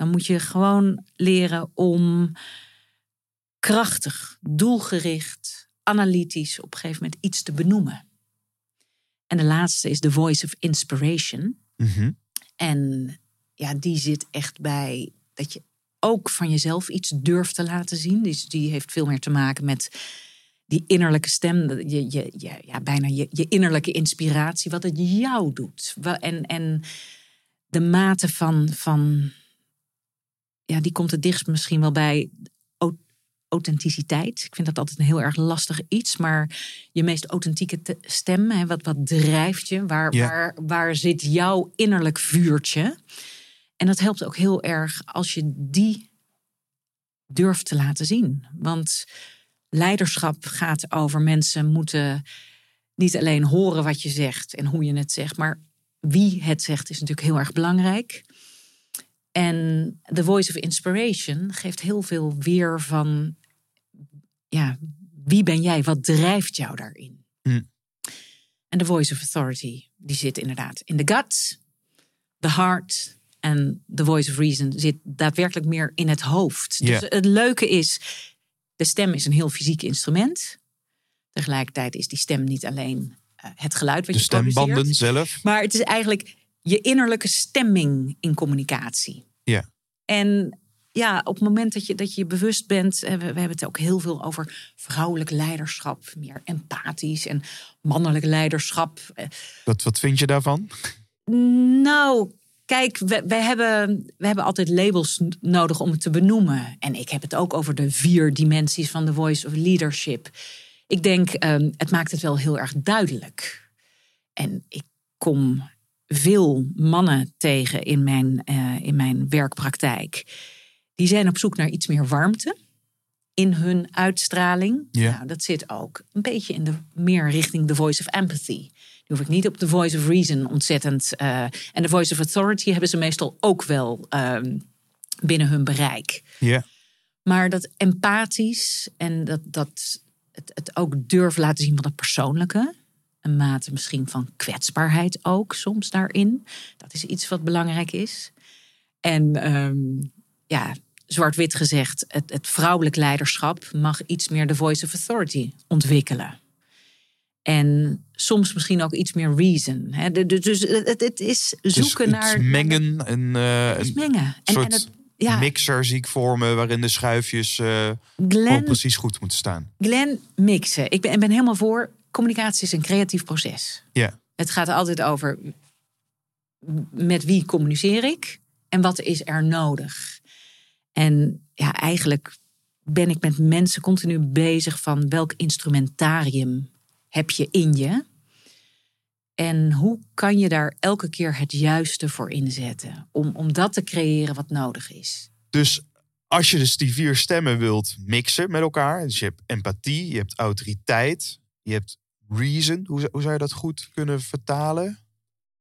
S1: Dan moet je gewoon leren om krachtig, doelgericht, analytisch op een gegeven moment iets te benoemen. En de laatste is de voice of inspiration.
S3: Mhm.
S1: En ja, die zit echt bij dat je ook van jezelf iets durft te laten zien. Dus die heeft veel meer te maken met die innerlijke stem. Je, je, je, ja, bijna je, je innerlijke inspiratie, wat het jou doet. En, en de mate van, van, ja, die komt het dichtst misschien wel bij au- authenticiteit. Ik vind dat altijd een heel erg lastig iets. Maar je meest authentieke te- stem, hè, wat, wat drijft je? Waar, waar, waar zit jouw innerlijk vuurtje? En dat helpt ook heel erg als je die durft te laten zien. Want leiderschap gaat over mensen moeten niet alleen horen wat je zegt en hoe je het zegt, maar wie het zegt is natuurlijk heel erg belangrijk. En The Voice of Inspiration geeft heel veel weer van, ja, wie ben jij? Wat drijft jou daarin?
S3: Hm.
S1: En The Voice of Authority, die zit inderdaad in de gut, the heart en The Voice of Reason zit daadwerkelijk meer in het hoofd. Dus het leuke is, de stem is een heel fysiek instrument. Tegelijkertijd is die stem niet alleen eh, het geluid wat
S3: De
S1: je produceert.
S3: stembanden zelf.
S1: Maar het is eigenlijk je innerlijke stemming in communicatie.
S3: Ja.
S1: En ja, op het moment dat je dat je bewust bent, we, we hebben het ook heel veel over vrouwelijk leiderschap, meer empathisch en mannelijk leiderschap.
S3: Wat, wat vind je daarvan?
S1: Nou, kijk, we, we, hebben, we hebben altijd labels nodig om het te benoemen. En ik heb het ook over de vier dimensies van de voice of leadership. Ik denk, ehm, het maakt het wel heel erg duidelijk. En ik kom veel mannen tegen in mijn, eh, in mijn werkpraktijk. Die zijn op zoek naar iets meer warmte in hun uitstraling.
S3: Ja.
S1: Nou, dat zit ook een beetje in de, meer richting de voice of empathy. Die hoef ik niet op de voice of reason ontzettend. eh, en de voice of authority hebben ze meestal ook wel ehm, binnen hun bereik.
S3: Ja.
S1: Maar dat empathisch en dat, dat het, het ook durven laten zien van het persoonlijke. Een mate misschien van kwetsbaarheid ook soms daarin. Dat is iets wat belangrijk is. En ehm, ja, zwart-wit gezegd, het, het vrouwelijk leiderschap mag iets meer de voice of authority ontwikkelen. En soms misschien ook iets meer reason. Hè? Dus het, is zoeken naar.
S3: mengen en eh,
S1: Het is
S3: een
S1: mengen. En,
S3: soort
S1: en het, ja,
S3: mixer zie ik vormen waarin de schuifjes
S1: Glenn,
S3: precies goed moeten staan.
S1: Glenn mixen. Ik ben, ik ben helemaal voor. Communicatie is een creatief proces.
S3: Ja.
S1: Het gaat altijd over met wie communiceer ik en wat is er nodig. En ja, eigenlijk ben ik met mensen continu bezig van welk instrumentarium heb je in je. En hoe kan je daar elke keer het juiste voor inzetten om, om dat te creëren wat nodig is.
S3: Dus als je dus die vier stemmen wilt mixen met elkaar. Dus je hebt empathie, je hebt autoriteit, je hebt reason. Hoe, zou- hoe zou je dat goed kunnen vertalen?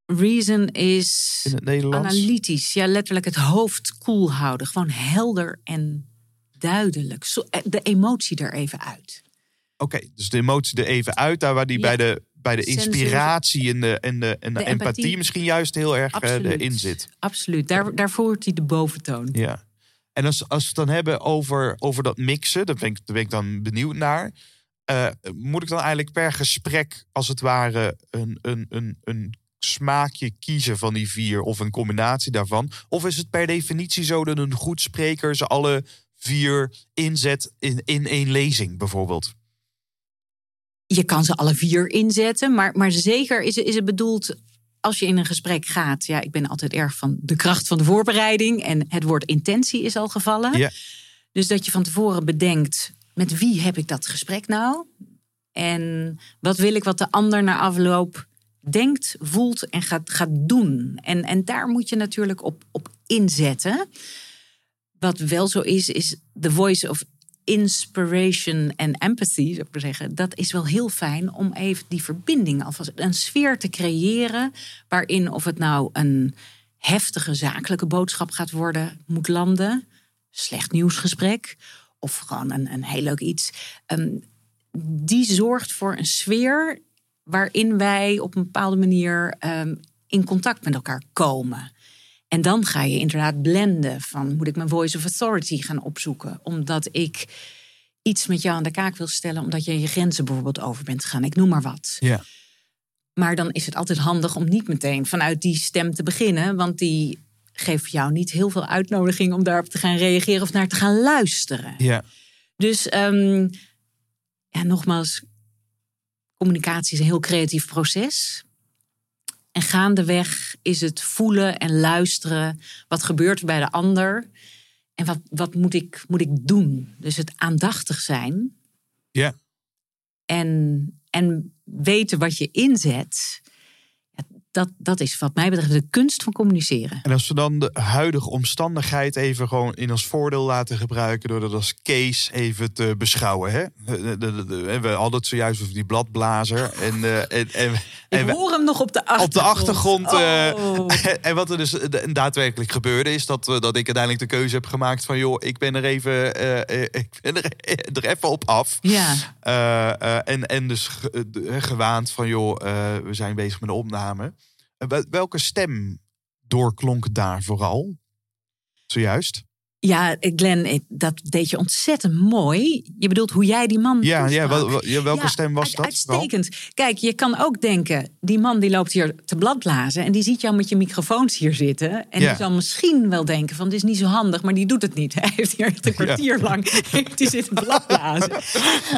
S1: Reason is
S3: in het
S1: analytisch. Ja, letterlijk het hoofd koel houden. Gewoon helder en duidelijk. Zo- eh, De emotie er even uit.
S3: Oké, dus de emotie er even uit. Daar waar die
S1: Ja.
S3: bij de, bij de inspiratie en de, en de, en de,
S1: De
S3: empathie,
S1: empathie.
S3: misschien juist heel erg eh,
S1: Absoluut.
S3: erin zit.
S1: Absoluut. Daar, daar voert hij de boventoon.
S3: Ja. En als, als we het dan hebben over, over dat mixen, daar ben ik, daar ben ik dan benieuwd naar. Eh, moet ik dan eigenlijk per gesprek, als het ware, een, een, een, een smaakje kiezen van die vier of een combinatie daarvan? Of is het per definitie zo dat een goed spreker ze alle vier inzet in, in één lezing bijvoorbeeld?
S1: Je kan ze alle vier inzetten, maar, maar zeker is, het- is het bedoeld als je in een gesprek gaat. Ja, ik ben altijd erg van de kracht van de voorbereiding en het woord intentie is al gevallen.
S3: Ja.
S1: Dus dat je van tevoren bedenkt, met wie heb ik dat gesprek nou? En wat wil ik wat de ander na afloop denkt, voelt en gaat, gaat doen? En, en daar moet je natuurlijk op, op inzetten. Wat wel zo is, is the voice of inspiration en empathy, zou ik maar zeggen. Dat is wel heel fijn om even die verbinding alvast een sfeer te creëren. Waarin of het nou een heftige zakelijke boodschap gaat worden, moet landen. Slecht nieuwsgesprek. Of gewoon een, een heel leuk iets. Ehm, die zorgt voor een sfeer waarin wij op een bepaalde manier ehm, in contact met elkaar komen. En dan ga je inderdaad blenden van moet ik mijn voice of authority gaan opzoeken. Omdat ik iets met jou aan de kaak wil stellen. Omdat je je grenzen bijvoorbeeld over bent gegaan. Ik noem maar wat.
S3: Ja.
S1: Maar dan is het altijd handig om niet meteen vanuit die stem te beginnen. Want die geeft jou niet heel veel uitnodiging om daarop te gaan reageren of naar te gaan luisteren.
S3: Ja.
S1: Dus ehm, ja, nogmaals, communicatie is een heel creatief proces. En gaandeweg is het voelen en luisteren. Wat gebeurt er bij de ander? En wat, wat moet, ik, moet ik doen? Dus het aandachtig zijn.
S3: Ja.
S1: En, en weten wat je inzet. Dat, dat is wat mij betreft de kunst van communiceren.
S3: En als we dan de huidige omstandigheid even gewoon in ons voordeel laten gebruiken, door dat als case even te beschouwen. Hè? De- de- de- de- we hadden het zojuist over die bladblazer. En, eh, en, en, en
S1: Ik
S3: we-
S1: hoor hem nog op de achtergrond.
S3: op de achtergrond. eh,
S1: Oh. <laughs>
S3: en wat er dus daadwerkelijk gebeurde, is dat, eh, dat ik uiteindelijk de keuze heb gemaakt van joh, ik ben er even, ik ben er, <laughs> er even op af.
S1: Ja,
S3: Eh, eh, en, en dus ge- de- gewaand van joh, eh, we zijn bezig met de opname. Wel- welke stem doorklonk daar vooral? Zojuist.
S1: Ja, Glenn, eh, dat deed je ontzettend mooi. Je bedoelt hoe jij die man
S3: Ja, ja, wel- wel- welke
S1: Ja,
S3: stem was
S1: uit-
S3: dat?
S1: Uitstekend. Kijk, je kan ook denken, die man die loopt hier te bladblazen... en die ziet jou met je microfoons hier zitten. En
S3: Ja.
S1: die zal misschien wel denken van, dit is niet zo handig... maar die doet het niet. <laughs> Hij heeft hier echt een kwartier lang <laughs> heeft die zitten bladblazen.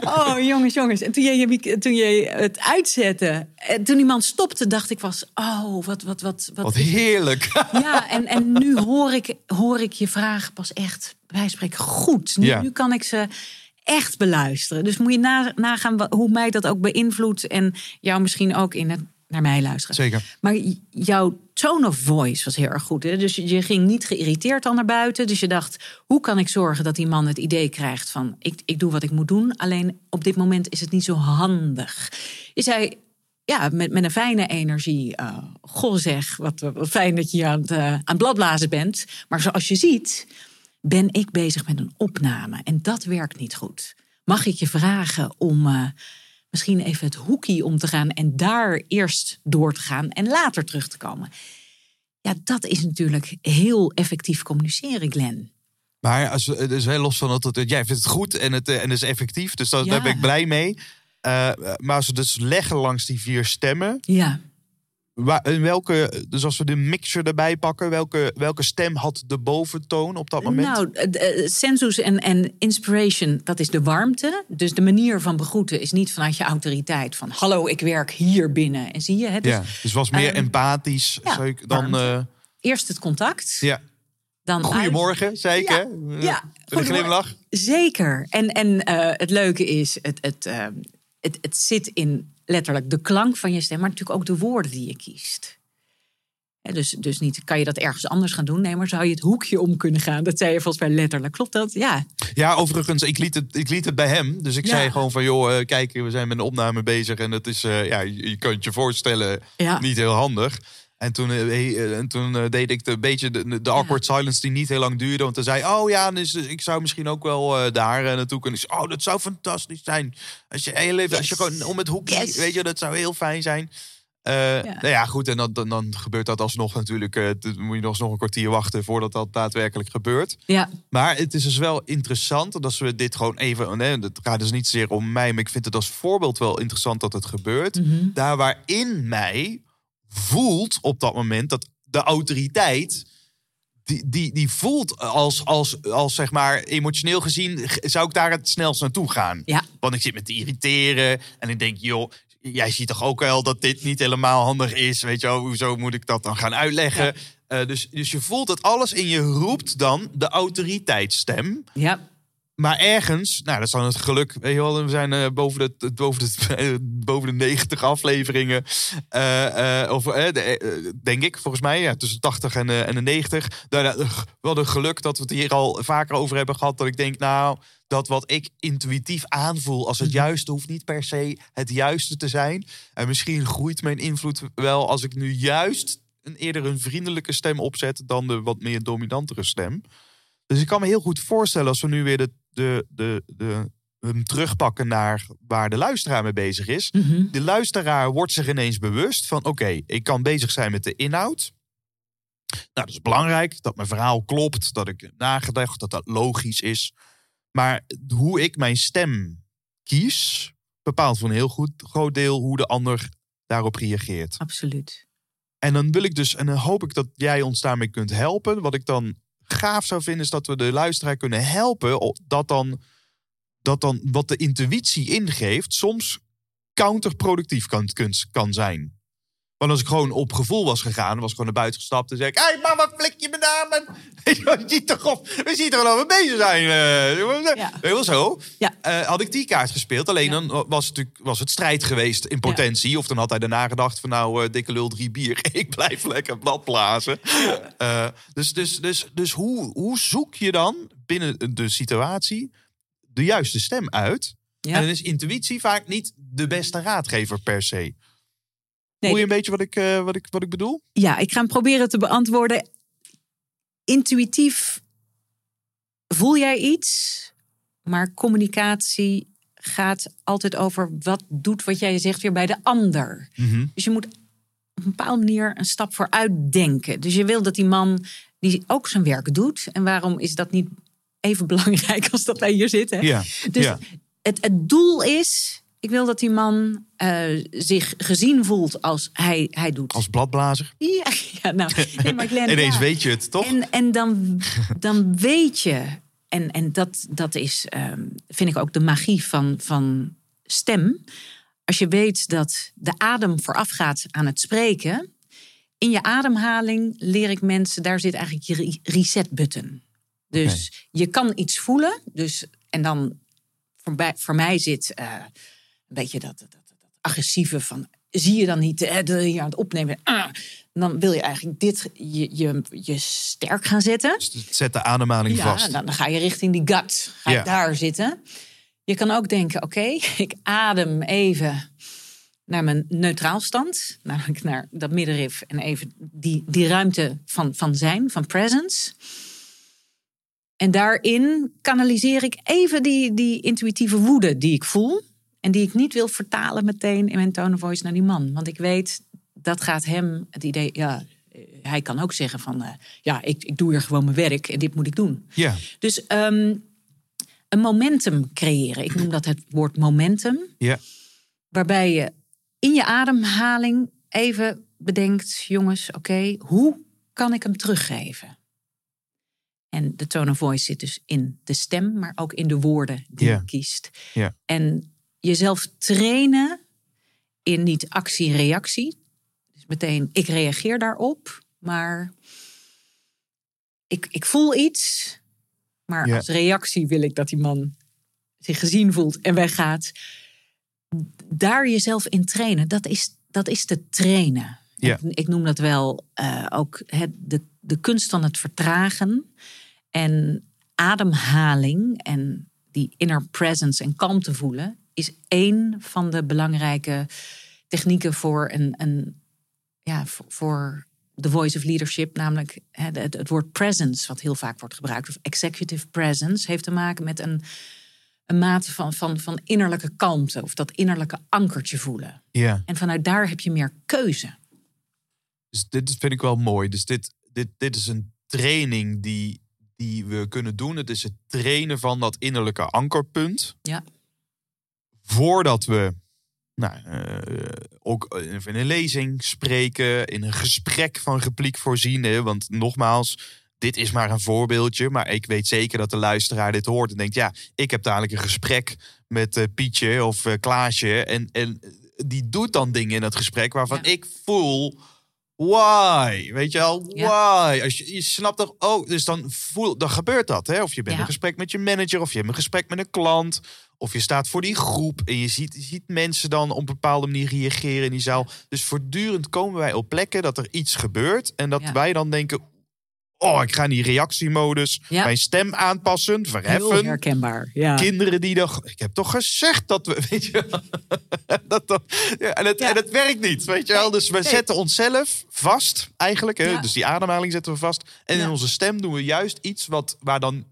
S1: Oh, jongens, jongens. En toen je, toen je het uitzette... en toen die man stopte, dacht ik was... oh, wat, wat, wat, wat,
S3: Wat heerlijk.
S1: ja, en, en nu hoor ik, hoor ik je vragen pas echt, wij spreken goed. Nu,
S3: Ja.
S1: nu kan ik ze echt beluisteren. Dus moet je na, nagaan hoe mij dat ook beïnvloedt. En jou misschien ook in het naar mij luisteren.
S3: Zeker.
S1: Maar jouw tone of voice was heel erg goed. Hè? Dus je- ging niet geïrriteerd al naar buiten. Dus je dacht, hoe kan ik zorgen dat die man het idee krijgt van... ik, ik doe wat ik moet doen, alleen op dit moment is het niet zo handig. Je zei, ja, met, met een fijne energie... eh, goh zeg, wat, wat fijn dat je hier aan het, eh, aan het bladblazen bent. Maar zoals je ziet, ben ik bezig met een opname. En dat werkt niet goed. Mag ik je vragen om... eh, misschien even het hoekie om te gaan en daar eerst door te gaan en later terug te komen. Ja, dat is natuurlijk heel effectief communiceren, Glenn.
S3: Maar als, dus heel los van dat het, jij vindt het goed en het, eh, en het is effectief, dus dat,
S1: Ja.
S3: daar ben ik blij mee. Eh, maar als we dus leggen langs die vier stemmen,
S1: Ja,
S3: in welke, dus als we de mixer erbij pakken, welke, welke stem had de boventoon op dat moment?
S1: nou, eh, eh, sensus en, en inspiration, dat is de warmte. Dus de manier van begroeten is niet vanuit je autoriteit. Van hallo, ik werk hier binnen. En zie je, hè? Dus
S3: ja, dus was meer
S1: ehm,
S3: empathisch
S1: ja,
S3: ik dan. eh,
S1: eerst het contact.
S3: ja.
S1: Dan
S3: Goedemorgen, ik
S1: Ja, ja,
S3: een glimlach.
S1: Zeker. En, en eh, het leuke is, het, het, eh, het, het zit in letterlijk de klank van je stem, maar natuurlijk ook de woorden die je kiest. Dus, dus niet, kan je dat ergens anders gaan doen? Nee, maar zou je het hoekje om kunnen gaan? Dat zei je volgens mij letterlijk. Klopt dat? Ja.
S3: Ja, overigens, ik liet, het, ik liet het bij hem. Dus ik
S1: Ja.
S3: zei gewoon van, joh, eh, kijk, we zijn met een opname bezig. En het is, eh, ja, je, je kunt je voorstellen,
S1: Ja.
S3: niet heel handig. En toen, eh, eh, en toen eh, deed ik de beetje de, de awkward silence die niet heel lang duurde. Want toen zei oh ja, dus eh, ik zou misschien ook wel daar naartoe kunnen. Zei, Oh, dat zou fantastisch zijn. Als je heel even, als je gewoon om het hoekje,
S1: Yes.
S3: weet je, dat zou heel fijn zijn. Eh, Nou ja, goed, en dan, dan, dan gebeurt dat alsnog natuurlijk. dan moet je nog nog een kwartier wachten voordat dat daadwerkelijk gebeurt.
S1: Ja,
S3: Maar het is dus wel interessant dat we dit gewoon even. Nee, het gaat dus niet zozeer om mij, maar ik vind het als voorbeeld wel interessant dat het gebeurt.
S1: Mhm.
S3: Daar waarin mij voelt op dat moment dat de autoriteit. Die, die, die voelt als, als, als zeg maar emotioneel gezien, zou ik daar het snelst naartoe gaan.
S1: ja,
S3: Want ik zit me te irriteren en ik denk, joh, jij ziet toch ook wel dat dit niet helemaal handig is. Weet je wel, hoezo moet ik dat dan gaan uitleggen? Eh, dus, dus je voelt dat alles in je roept dan de autoriteitsstem.
S1: ja.
S3: Maar ergens, nou dat is dan het geluk, weet je wel, we zijn eh, boven, de, boven, de, <laughs> eh, boven de 90 afleveringen. eh, of, de, denk ik, volgens mij, ja, tussen de 80 en, en de 90. Nou, nou, wel een geluk dat we het hier al vaker over hebben gehad. Dat ik denk, nou, dat wat ik intuïtief aanvoel als het juiste hoeft niet per se het juiste te zijn. En misschien groeit mijn invloed wel als ik nu juist een eerder een vriendelijke stem opzet dan de wat meer dominantere stem. Dus ik kan me heel goed voorstellen als we nu weer de, de, de, de, hem terugpakken naar waar de luisteraar mee bezig is.
S1: Mhm.
S3: De luisteraar wordt zich ineens bewust van: oké, ik kan bezig zijn met de inhoud. Nou, dat is belangrijk, dat mijn verhaal klopt, dat ik heb nagedacht, dat dat logisch is. Maar hoe ik mijn stem kies, bepaalt voor een heel goed groot deel hoe de ander daarop reageert.
S1: absoluut.
S3: En dan wil ik dus, en dan hoop ik dat jij ons daarmee kunt helpen. Wat ik dan gaaf zou vinden, is dat we de luisteraar kunnen helpen. Dat dan, dat dan wat de intuïtie ingeeft, soms counterproductief kan, kan zijn. Want als ik gewoon op gevoel was gegaan, was ik gewoon naar buiten gestapt en zei ik: Hé, hey, wat flik je me daar? man? Je ziet toch op, we zien toch wel we bezig zijn. eh.
S1: Ja.
S3: Heel zo.
S1: Ja.
S3: Eh, had ik die kaart gespeeld. Alleen
S1: Ja.
S3: dan was het, was het strijd geweest in potentie. Of dan had hij daarna gedacht van nou, eh, dikke lul drie bier. <laughs> Ik blijf lekker blad blazen. Eh, dus dus, dus, dus hoe, hoe zoek je dan binnen de situatie de juiste stem uit? En dan is intuïtie vaak niet de beste raadgever per se.
S1: Nee.
S3: Voel je een beetje wat ik, eh, wat ik, wat ik bedoel?
S1: Ja, ik ga hem proberen te beantwoorden. Intuïtief voel jij iets, maar communicatie gaat altijd over wat doet wat jij zegt weer bij de ander. Dus je moet op een bepaalde manier een stap vooruit denken. Dus je wil dat die man die ook zijn werk doet. En waarom is dat niet even <laughs> belangrijk als dat wij hier zitten?
S3: Ja.
S1: Dus
S3: ja.
S1: het, het doel is, ik wil dat die man eh, zich gezien voelt als hij, hij doet.
S3: Als bladblazer.
S1: Ja, <laughs> ja, nou, <laughs> nee, maar Glenn,
S3: Ineens
S1: ja.
S3: weet je het, toch?
S1: En, en dan, <laughs> dan weet je, en, en dat, dat is, ehm, vind ik ook de magie van, van stem. Als je weet dat de adem voorafgaat aan het spreken. In je ademhaling leer ik mensen, daar zit eigenlijk je re- reset-button. Dus je kan iets voelen. Dus, en dan voor, bij- voor mij zit eh, beetje dat, dat, dat, dat agressieve van. Zie je dan niet je aan het opnemen? Ah, dan wil je eigenlijk dit je, je, je sterk gaan zetten.
S3: Zet de ademhaling
S1: Ja,
S3: vast.
S1: dan, dan ga je richting die gut. Ga
S3: Ja.
S1: daar zitten. Je kan ook denken, oké, <laughs> ik adem even naar mijn neutraal stand. Namelijk naar dat middenrif en even die, die ruimte van, van zijn, van presence. En daarin kanaliseer ik even die, die intuïtieve woede die ik voel. En die ik niet wil vertalen meteen in mijn tone of voice naar die man. Want ik weet, dat gaat hem het idee... Ja, eh, hij kan ook zeggen van... eh, ja, ik, ik doe hier gewoon mijn werk en dit moet ik doen.
S3: Ja.
S1: Dus ehm, een momentum creëren. Ik noem dat het woord momentum.
S3: Ja.
S1: Waarbij je in je ademhaling even bedenkt... jongens, oké, hoe kan ik hem teruggeven? En de tone of voice zit dus in de stem, maar ook in de woorden die je kiest.
S3: Ja.
S1: En jezelf trainen in niet actie-reactie. Dus meteen, ik reageer daarop, maar ik, ik voel iets. Maar
S3: Ja.
S1: als reactie wil ik dat die man zich gezien voelt en weggaat. Daar jezelf in trainen, dat is, dat is te trainen.
S3: Ja.
S1: Ik, ik noem dat wel eh, ook het, de, de kunst van het vertragen. En ademhaling en die inner presence en kalmte voelen... is één van de belangrijke technieken voor, een, een, ja, voor, The Voice of Leadership, namelijk het, het woord presence, wat heel vaak wordt gebruikt, of executive presence, heeft te maken met een, een mate van, van, van innerlijke kalmte of dat innerlijke ankertje voelen.
S3: Ja.
S1: En vanuit daar heb je meer keuze.
S3: Dus dit vind ik wel mooi. Dus dit, dit, dit is een training die, die we kunnen doen. Het is het trainen van dat innerlijke ankerpunt.
S1: Ja.
S3: Voordat we nou, eh, ook in een lezing spreken, in een gesprek van repliek voorzien. Hè? Want nogmaals, dit is maar een voorbeeldje. Maar ik weet zeker dat de luisteraar dit hoort en denkt: ja, ik heb dadelijk een gesprek met eh, Pietje of eh, Klaasje. En, en die doet dan dingen in het gesprek waarvan
S1: Ja.
S3: ik voel. Why? Weet je wel?
S1: Ja.
S3: Why? Als je, je snapt toch, oh, dus dan, voel, dan gebeurt dat. Hè? Of je bent in gesprek met je manager, of je hebt een gesprek met een klant. Of je staat voor die groep en je ziet, je ziet mensen dan op een bepaalde manier reageren in die zaal. Dus voortdurend komen wij op plekken dat er iets gebeurt. En dat
S1: Ja.
S3: wij dan denken, oh, ik ga in die reactiemodus.
S1: Ja.
S3: Mijn stem aanpassen,
S1: Heel
S3: verheffen.
S1: herkenbaar. Ja.
S3: Kinderen die dan, ik heb toch gezegd dat we, <laughs> weet je dat, dat, ja, en, het, en het werkt niet, weet je wel. Dus we zetten onszelf vast, eigenlijk. Hè? Dus die ademhaling zetten we vast. En in onze stem doen we juist iets wat, waar dan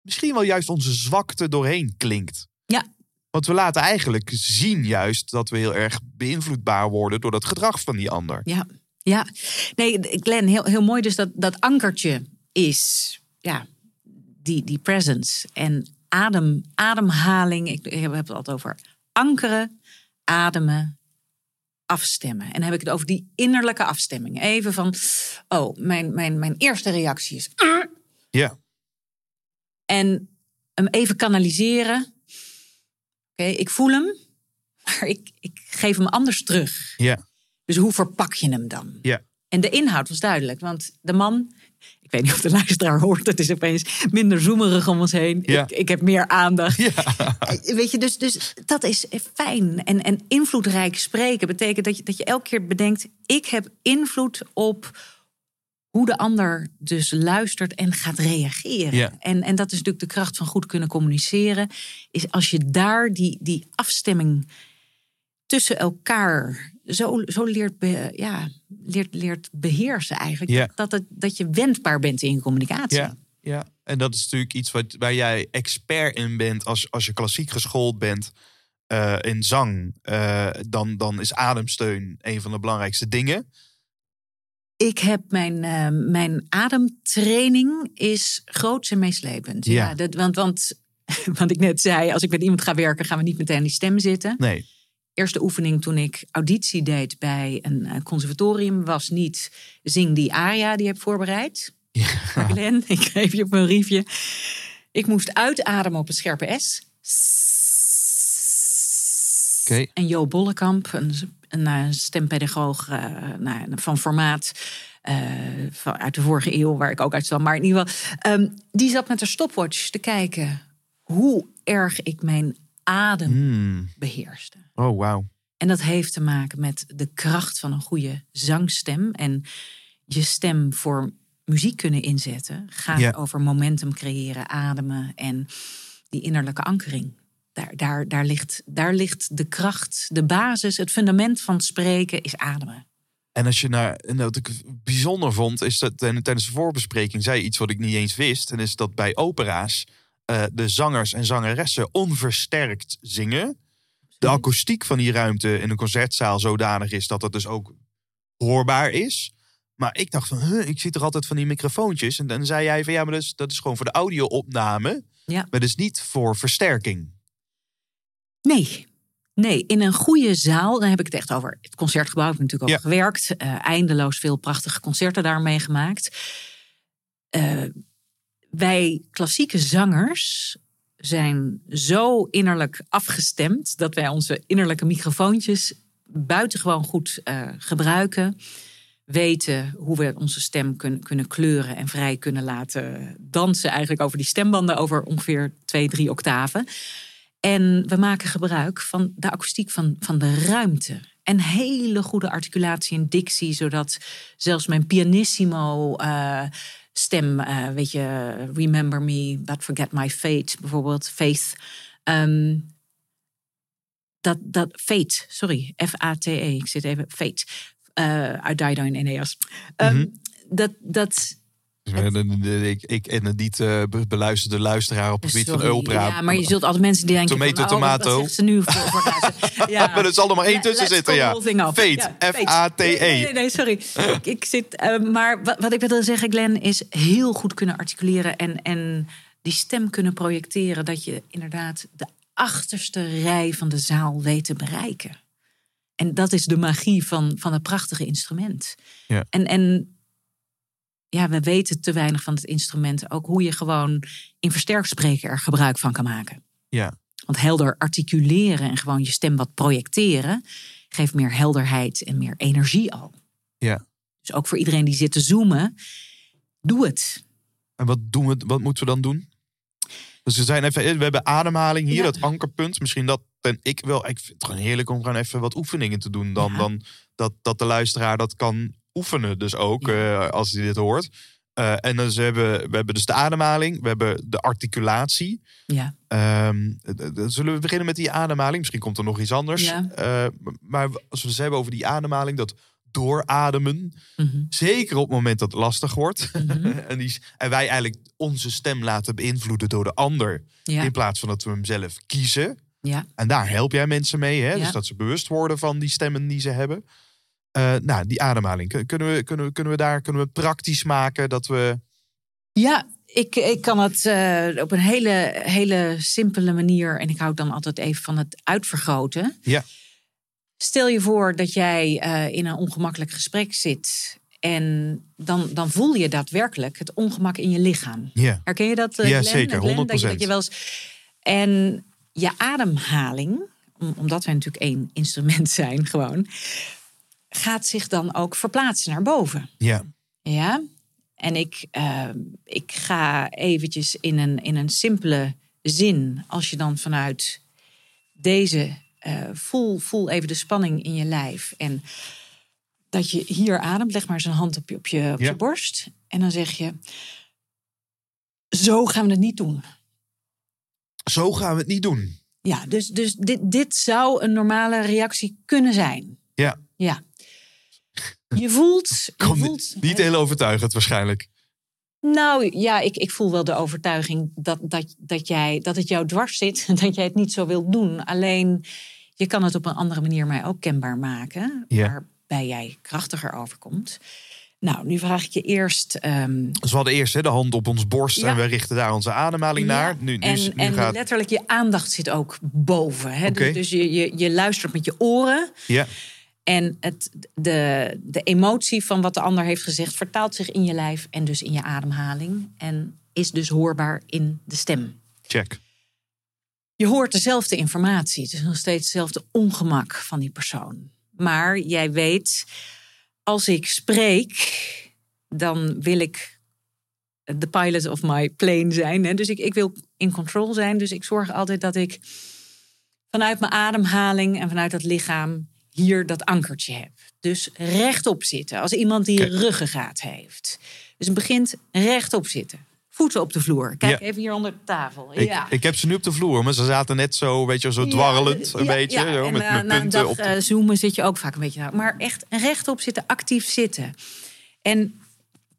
S3: misschien wel juist onze zwakte doorheen klinkt.
S1: Ja.
S3: Want we laten eigenlijk zien juist dat we heel erg beïnvloedbaar worden door dat gedrag van die ander.
S1: Ja, ja. Nee, Glenn, heel, heel mooi dus dat dat ankertje is, ja, die, die presence. En adem, ademhaling, ik, ik heb het altijd over ankeren, ademen, afstemmen. En dan heb ik het over die innerlijke afstemming. Even van, oh, mijn, mijn, mijn eerste reactie is...
S3: Ja.
S1: En hem even kanaliseren. Oké, ik voel hem, maar ik, ik geef hem anders terug.
S3: Ja.
S1: Dus hoe verpak je hem dan?
S3: Ja.
S1: En de inhoud was duidelijk, want de man, ik weet niet of de luisteraar hoort, het is opeens minder zoemerig om ons heen.
S3: Ja.
S1: Ik, ik heb meer aandacht.
S3: Ja.
S1: Weet je, dus, dus dat is fijn. En, en invloedrijk spreken betekent dat je, dat je elke keer bedenkt: ik heb invloed op hoe de ander dus luistert en gaat reageren.
S3: Ja.
S1: En, en dat is natuurlijk de kracht van goed kunnen communiceren. Is als je daar die, die afstemming tussen elkaar zo, zo leert, be- ja, leert, leert beheersen eigenlijk.
S3: Ja.
S1: Dat, het, dat je wendbaar bent in communicatie.
S3: Ja, ja, en dat is natuurlijk iets wat, waar jij expert in bent als, als je klassiek geschoold bent eh, in zang. eh, dan, dan is ademsteun een van de belangrijkste dingen.
S1: Ik heb mijn, eh, mijn ademtraining is groots en meeslepend. Ja.
S3: Ja.
S1: dat, want, want <laughs> wat ik net zei, als ik met iemand ga werken, gaan we niet meteen in die stem zitten.
S3: Nee.
S1: Eerste oefening toen ik auditie deed bij een eh, conservatorium was niet zing die aria die je hebt voorbereid. Glenn, <laughs> ik geef je op een briefje. Ik moest uitademen op een scherpe S.
S3: Oké.
S1: En Jo Bollekamp, een, een, eh, stempedagoog eh, nou, van formaat van, uit de vorige eeuw, waar ik ook uit. Maar in ieder geval, ehm, die zat met een stopwatch te kijken hoe erg ik mijn adem
S3: Hmm.
S1: beheerste.
S3: Oh, wauw.
S1: En dat heeft te maken met de kracht van een goede zangstem. En je stem voor muziek kunnen inzetten gaat
S3: Ja.
S1: over momentum creëren, ademen en die innerlijke ankering. Daar, daar, daar, ligt, daar ligt de kracht, de basis, het fundament van spreken is ademen.
S3: En als je naar, en wat ik bijzonder vond, is dat en tijdens de voorbespreking zei iets wat ik niet eens wist. En is dat bij opera's eh, de zangers en zangeressen onversterkt zingen. De akoestiek van die ruimte in een concertzaal zodanig is dat het dus ook hoorbaar is. Maar ik dacht van, huh, ik zie er altijd van die microfoontjes. En dan zei jij van, ja, maar dat is, dat is gewoon voor de audio-opname.
S1: Ja.
S3: Maar dat is niet voor versterking.
S1: Nee. Nee, in een goede zaal, dan heb ik het echt over het concertgebouw. Heb ik natuurlijk ook
S3: Ja.
S1: gewerkt. eh, eindeloos veel prachtige concerten daar meegemaakt. Eh, wij klassieke zangers zijn zo innerlijk afgestemd dat wij onze innerlijke microfoontjes buitengewoon goed eh, gebruiken. Weten hoe we onze stem kunnen, kunnen kleuren en vrij kunnen laten dansen. Eigenlijk over die stembanden over ongeveer twee, drie octaven. En we maken gebruik van de akoestiek van, van de ruimte. En hele goede articulatie en dictie, zodat zelfs mijn pianissimo eh, stem, eh, weet je, Remember Me, But Forget My Fate, bijvoorbeeld, Faith. ehm, dat, dat, Fate, sorry, F-A-T-E, ik zit even, Fate. eh, uit Dido en Eneas. Ehm,
S3: Mhm.
S1: Dat, dat
S3: Ik, ik en een niet be- beluisterde luisteraar op het gebied van. Ultra.
S1: Ja, maar je zult altijd mensen die denken...
S3: Tomato,
S1: van, oh,
S3: tomato.
S1: Zegt ze nu voor, voor <laughs> ja.
S3: Maar er zal er maar één tussen zitten, ja. Fate,
S1: Ja,
S3: F-A-T-E.
S1: Nee, nee, nee, sorry. ik, ik zit, eh, maar wat, wat ik wilde zeggen, Glenn, is heel goed kunnen articuleren en, en die stem kunnen projecteren. Dat je inderdaad de achterste rij van de zaal weet te bereiken. En dat is de magie van, van het prachtige instrument.
S3: Ja.
S1: En, en ja, we weten te weinig van het instrument. Ook hoe je gewoon in versterkspreken er gebruik van kan maken.
S3: Ja.
S1: Want helder articuleren en gewoon je stem wat projecteren... geeft meer helderheid en meer energie al.
S3: Ja.
S1: Dus ook voor iedereen die zit te zoomen, doe het.
S3: En wat, doen we, wat moeten we dan doen? Dus we, zijn even, we hebben ademhaling hier,
S1: Ja.
S3: dat ankerpunt. Misschien dat en ik wel. Ik vind het gewoon heerlijk om gewoon even wat oefeningen te doen. Dan,
S1: Ja.
S3: dan dat, dat de luisteraar dat kan oefenen. Dus ook eh, als hij dit hoort. Eh, en dus we hebben, we hebben dus de ademhaling, we hebben de articulatie.
S1: Ja,
S3: Ehm, zullen we beginnen met die ademhaling? Misschien komt er nog iets anders.
S1: Ja.
S3: Eh, maar als we het hebben over die ademhaling, dat doorademen.
S1: Mhm.
S3: Zeker op het moment dat het lastig wordt.
S1: Mhm. <laughs>
S3: en, die, en wij eigenlijk onze stem laten beïnvloeden door de ander.
S1: ja,
S3: In plaats van dat we hem zelf kiezen.
S1: ja.
S3: En daar help jij mensen mee. Hè?
S1: Ja.
S3: Dus dat ze bewust worden van die stemmen die ze hebben. Eh, nou, die ademhaling. Kun- Kunnen we, kunnen, we, kunnen we daar kunnen we praktisch maken dat we.
S1: ja ik, ik kan het eh, op een hele, hele simpele manier... en ik hou dan altijd even van het uitvergroten.
S3: Ja.
S1: Stel je voor dat jij eh, in een ongemakkelijk gesprek zit... en dan, dan voel je daadwerkelijk het ongemak in je lichaam.
S3: Ja.
S1: Herken je dat?
S3: Ja, zeker,
S1: Glenn, Dat je,
S3: 100%.
S1: dat je wel eens... En je ademhaling, om- omdat wij natuurlijk één instrument <laughs> zijn, gewoon, gaat zich dan ook verplaatsen naar boven.
S3: Ja.
S1: Ja. En ik, eh, ik ga eventjes in een, in een simpele zin, als je dan vanuit deze eh, voel, voel even de spanning in je lijf en dat je hier ademt, leg maar eens een hand op je, op je, op
S3: Ja.
S1: je borst en dan zeg je, zo gaan we het niet doen.
S3: Zo gaan we het niet doen.
S1: Ja, dus, dus dit, dit zou een normale reactie kunnen zijn.
S3: Ja.
S1: Ja. Je voelt. Je
S3: Kom,
S1: voelt
S3: niet heel overtuigend waarschijnlijk.
S1: Nou ja, ik, ik voel wel de overtuiging dat, dat, dat, jij, dat het jou dwars zit. En dat jij het niet zo wilt doen. Alleen je kan het op een andere manier mij ook kenbaar maken.
S3: Ja.
S1: Waarbij jij krachtiger overkomt. Nou, nu vraag ik je eerst. ehm,
S3: Dus we hadden eerst hè, de hand op ons borst
S1: Ja.
S3: en we richten daar onze ademhaling naar. Nu, nu,
S1: en
S3: nu
S1: en
S3: gaat.
S1: letterlijk je aandacht zit ook boven. Hè? Dus, dus je, je, je luistert met je oren.
S3: Ja.
S1: En het, de, de emotie van wat de ander heeft gezegd vertaalt zich in je lijf en dus in je ademhaling. En is dus hoorbaar in de stem.
S3: Check.
S1: Je hoort dezelfde informatie. Het is nog steeds hetzelfde ongemak van die persoon. Maar jij weet, als ik spreek, dan wil ik de pilot of my plane zijn. Hè? Dus ik, ik wil in control zijn. Dus ik zorg altijd dat ik vanuit mijn ademhaling en vanuit dat lichaam hier dat ankertje heb. Dus rechtop zitten. Als iemand die
S3: Kijk.
S1: ruggengraat heeft. Dus het begint rechtop zitten. Voeten op de vloer. Kijk
S3: Ja.
S1: even hier onder de tafel.
S3: Ik,
S1: ja.
S3: ik heb ze nu op de vloer, maar ze zaten net zo, weet je, zo dwarrelend.
S1: Ja,
S3: een beetje. Zo,
S1: En,
S3: met,
S1: een
S3: punten
S1: dag
S3: op. de-
S1: eh, zoomen zit je ook vaak een beetje. Maar echt rechtop zitten, actief zitten. En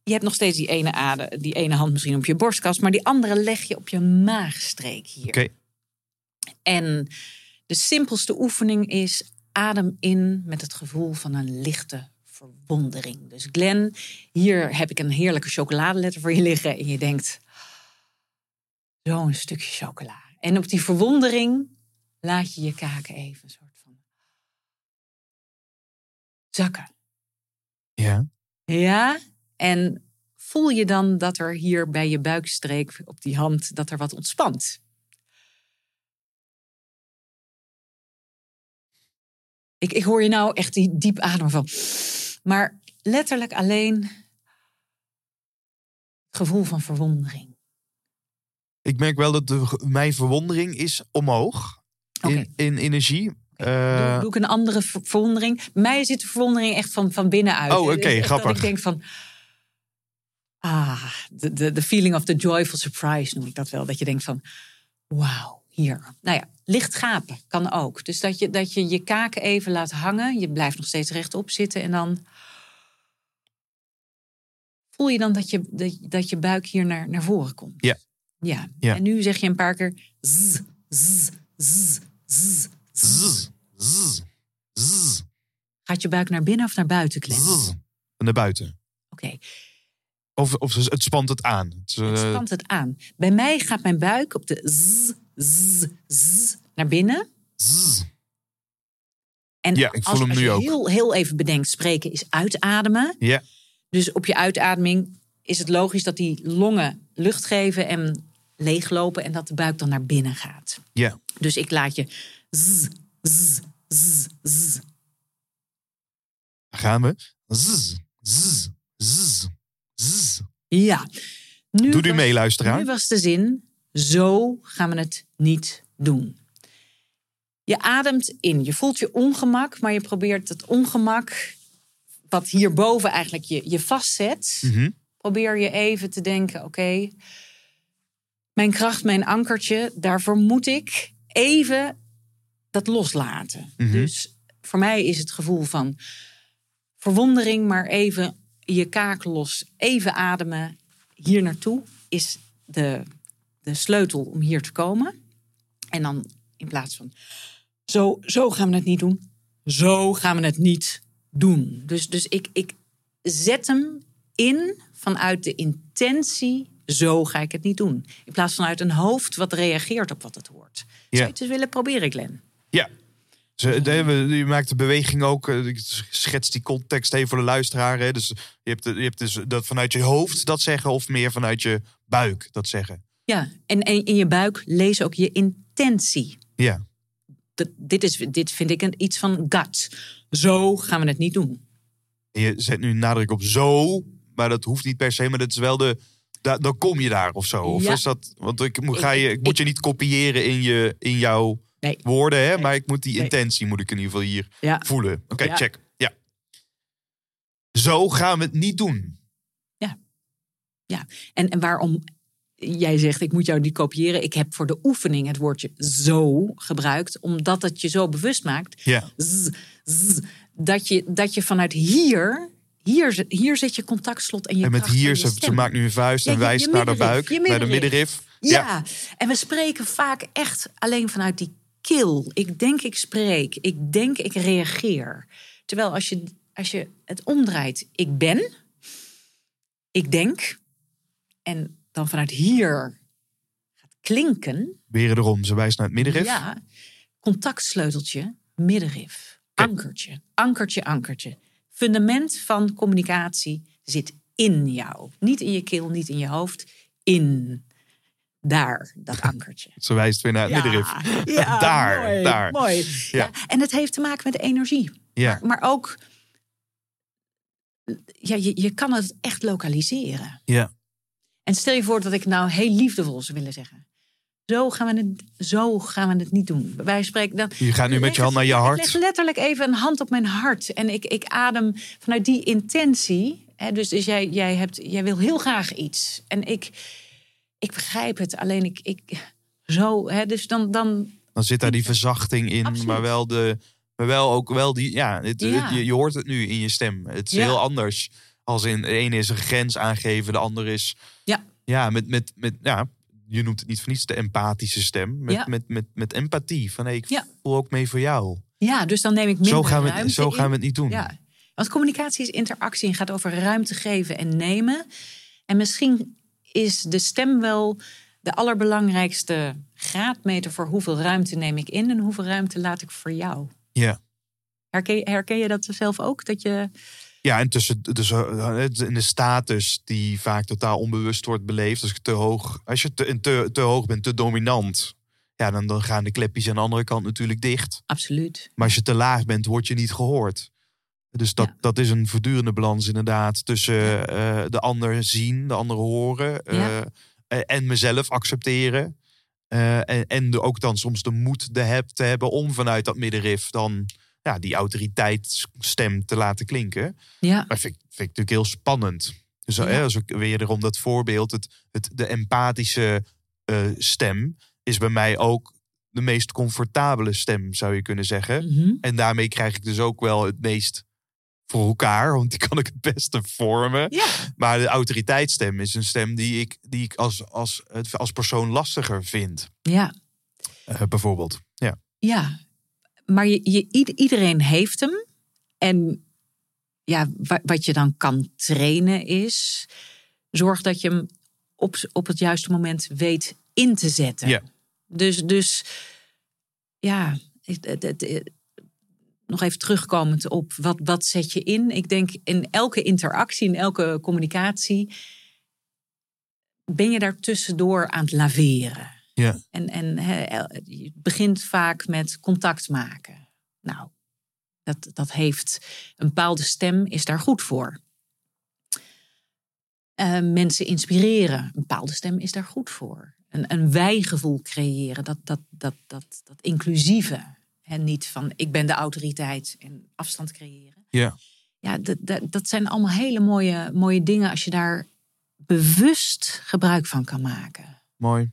S1: je hebt nog steeds die ene, adem, die ene hand misschien op je borstkas, maar die andere leg je op je maagstreek hier.
S3: Oké.
S1: En de simpelste oefening is adem in met het gevoel van een lichte verwondering. Dus Glenn, hier heb ik een heerlijke chocoladeletter voor je liggen. En je denkt, zo'n stukje chocola. En op die verwondering laat je je kaken even een soort van zakken.
S3: Ja.
S1: Ja, en voel je dan dat er hier bij je buikstreek op die hand, dat er wat ontspant. Ik, ik hoor je nou echt die diep adem van. Maar letterlijk alleen het gevoel van verwondering.
S3: Ik merk wel dat de, mijn verwondering is omhoog. In, in energie. Eh,
S1: doe, doe ik een andere ver- verwondering? Mij zit de verwondering echt van, van binnenuit.
S3: Oh,
S1: Dus
S3: oké, grappig.
S1: Dat ik denk van... Ah, de, de, de feeling of the joyful surprise noem ik dat wel. Dat je denkt van, wauw, hier. Nou ja, licht gapen kan ook. Dus dat je, dat je je kaken even laat hangen. Je blijft nog steeds rechtop zitten en dan voel je dan dat je, dat, dat je buik hier naar, naar voren komt.
S3: Ja.
S1: ja.
S3: Ja.
S1: En nu zeg je een paar keer zzz, zzz, zzz, zzz, zzz.
S3: Zzz, zzz, zzz,
S1: Gaat je buik naar binnen of naar buiten klemmen?
S3: Naar buiten.
S1: Oké,
S3: Of, of het spant het aan. Het is,
S1: het
S3: eh,
S1: spant het aan. Bij mij gaat mijn buik op de zzz, zzz, zzz naar binnen. En
S3: Ja, ik voel
S1: als,
S3: hem
S1: als
S3: nu
S1: je
S3: ook.
S1: heel, heel even bedenkt, spreken is uitademen.
S3: Ja,
S1: Dus op je uitademing is het logisch dat die longen lucht geven en leeglopen en dat de buik dan naar binnen gaat.
S3: ja.
S1: Dus ik laat je zzz, zzz, zzz.
S3: Daar gaan we. Zzz, zzz, zzz, zzz.
S1: Ja. Nu
S3: Doe u
S1: was-
S3: mee, luisteraar.
S1: Nu was de zin, zo gaan we het niet doen. Je ademt in, je voelt je ongemak, maar je probeert het ongemak, wat hierboven eigenlijk je, je vastzet,
S3: Mhm.
S1: probeer je even te denken: oké, mijn kracht, mijn ankertje, daarvoor moet ik even dat loslaten.
S3: Mhm.
S1: Dus voor mij is het gevoel van verwondering, maar even je kaak los, even ademen hier naartoe is de, de sleutel om hier te komen. En dan in plaats van zo, zo gaan we het niet doen, zo gaan we het niet doen. Dus, dus ik, ik zet hem in vanuit de intentie, zo ga ik het niet doen. In plaats van uit een hoofd wat reageert op wat het hoort. Zou je
S3: Ja.
S1: het eens willen proberen, Glenn?
S3: Ja. Ze, de- we- je maakt de beweging ook. eh, Ik schets die context even voor de luisteraar. Hè. Dus je hebt, je hebt dus dat vanuit je hoofd dat zeggen, of meer vanuit je buik dat zeggen.
S1: Ja, en, en in je buik lees ook je intentie.
S3: Ja.
S1: Dat, dit, is, dit vind ik een, iets van gut. Zo gaan we het niet doen.
S3: En je zet nu een nadruk op zo, maar dat hoeft niet per se. Maar dat is wel de. da- dan kom je daar of zo. Of
S1: Ja.
S3: is dat. Want ik, moet, ga je, ik moet je niet kopiëren in, je, in jouw
S1: Nee.
S3: woorden, hè? Maar ik moet die intentie moet ik in ieder geval hier
S1: Ja.
S3: voelen. Oké,
S1: Ja.
S3: check. Ja. Zo gaan we het niet doen.
S1: Ja, en, en waarom jij zegt ik moet jou niet kopiëren. Ik heb voor de oefening het woordje zo gebruikt, omdat het je zo bewust maakt.
S3: Ja.
S1: dat, je, dat je vanuit hier, hier, zit- hier zit je contactslot en je
S3: En met hier,
S1: en
S3: ze, maakt nu een vuist
S1: Ja,
S3: en
S1: je-
S3: wijst
S1: je
S3: naar de buik, naar de
S1: middenrif.
S3: middenrif.
S1: Ja. en we spreken vaak echt alleen vanuit die kil. Ik denk, ik spreek. Ik denk, ik reageer. Terwijl als je, als je het omdraait, ik ben, ik denk, en dan vanuit hier gaat klinken.
S3: Weer erom, ze wijst naar het middenrif.
S1: Ja, contactsleuteltje, middenrif, ankertje, ankertje, ankertje. Fundament van communicatie zit in jou. Niet in je keel, niet in je hoofd. In. Daar, dat ankertje.
S3: Ze wijst weer naar het middenrif.
S1: ja, <laughs>
S3: Daar,
S1: mooi,
S3: daar.
S1: Mooi.
S3: Ja.
S1: Ja. en het heeft te maken met energie.
S3: Ja.
S1: Maar ook, ja, je, je kan het echt lokaliseren.
S3: Ja.
S1: En stel je voor dat ik nou heel liefdevol zou willen zeggen. Zo gaan we het, zo gaan we het niet doen. Wij spreken dan.
S3: Je gaat nu met je hand naar je
S1: Ik
S3: hart.
S1: leg letterlijk even een hand op mijn hart. En ik, ik adem vanuit die intentie. Hè, dus dus jij, jij, hebt, jij wil heel graag iets. En ik, ik begrijp het. Alleen ik. ik zo, hè, dus dan, dan.
S3: Dan zit daar die verzachting in,
S1: Absoluut.
S3: maar wel de. Maar wel ook wel die. Ja, het,
S1: Ja.
S3: het- je, je hoort het nu in je stem. Het is
S1: Ja.
S3: heel anders. Als in de ene is een grens aangeven, de ander is.
S1: Ja.
S3: Ja, met, met, met ja, je noemt het niet voor niets de empathische stem. Met,
S1: Ja.
S3: met, met, met empathie. Van hey, ik
S1: Ja.
S3: voel ook mee voor jou.
S1: Ja, dus dan neem ik minder
S3: Zo gaan, we, zo gaan we het niet doen.
S1: Ja, want communicatie is interactie en gaat over ruimte geven en nemen. En misschien is de stem wel de allerbelangrijkste graadmeter voor hoeveel ruimte neem ik in en hoeveel ruimte laat ik voor jou.
S3: ja.
S1: Herken, herken je dat zelf ook? Dat je,
S3: Ja, en tussen, dus, eh, in de status die vaak totaal onbewust wordt beleefd. Als je te hoog, als je te, te, te hoog bent, te dominant. Ja, dan, dan gaan de klepjes aan de andere kant natuurlijk dicht.
S1: absoluut.
S3: Maar als je te laag bent, word je niet gehoord. Dus dat,
S1: Ja.
S3: dat is een voortdurende balans inderdaad. Tussen eh, de ander zien, de ander horen. eh, en mezelf accepteren. Eh, en en de, ook dan soms de moed de heb, te hebben om vanuit dat middenrif dan ja, die autoriteitsstem te laten klinken.
S1: Ja,
S3: Maar vind, ik- vind ik natuurlijk heel spannend. Dus
S1: Ja.
S3: hè, als ik weer erom dat voorbeeld, het, het, de empathische stem is bij mij ook de meest comfortabele stem, zou je kunnen zeggen.
S1: Mhm.
S3: En daarmee krijg ik dus ook wel het meest voor elkaar, want die kan ik het beste vormen.
S1: Ja,
S3: Maar de autoriteitsstem is een stem die ik, die ik als, als, als persoon lastiger vind,
S1: ja,
S3: eh, bijvoorbeeld. Ja.
S1: ja. Maar je, je, ied- iedereen heeft hem. En ja, wa- wat je dan kan trainen is... zorg dat je hem op, op het juiste moment weet in te zetten.
S3: Ja.
S1: Dus, dus ja, het- het- nog even terugkomend op wat, wat zet je in. Ik denk in elke interactie, in elke communicatie... ben je daar tussendoor aan het laveren.
S3: Ja.
S1: En, en je begint vaak met contact maken. Nou, dat, dat heeft een bepaalde stem, is daar goed voor. Eh, mensen inspireren, een bepaalde stem is daar goed voor. Een, een wij-gevoel creëren, dat, dat, dat, dat, dat inclusieve. En niet van ik ben de autoriteit en afstand creëren.
S3: Ja.
S1: Ja, dat, dat, dat zijn allemaal hele mooie, mooie dingen als je daar bewust gebruik van kan maken.
S3: Mooi.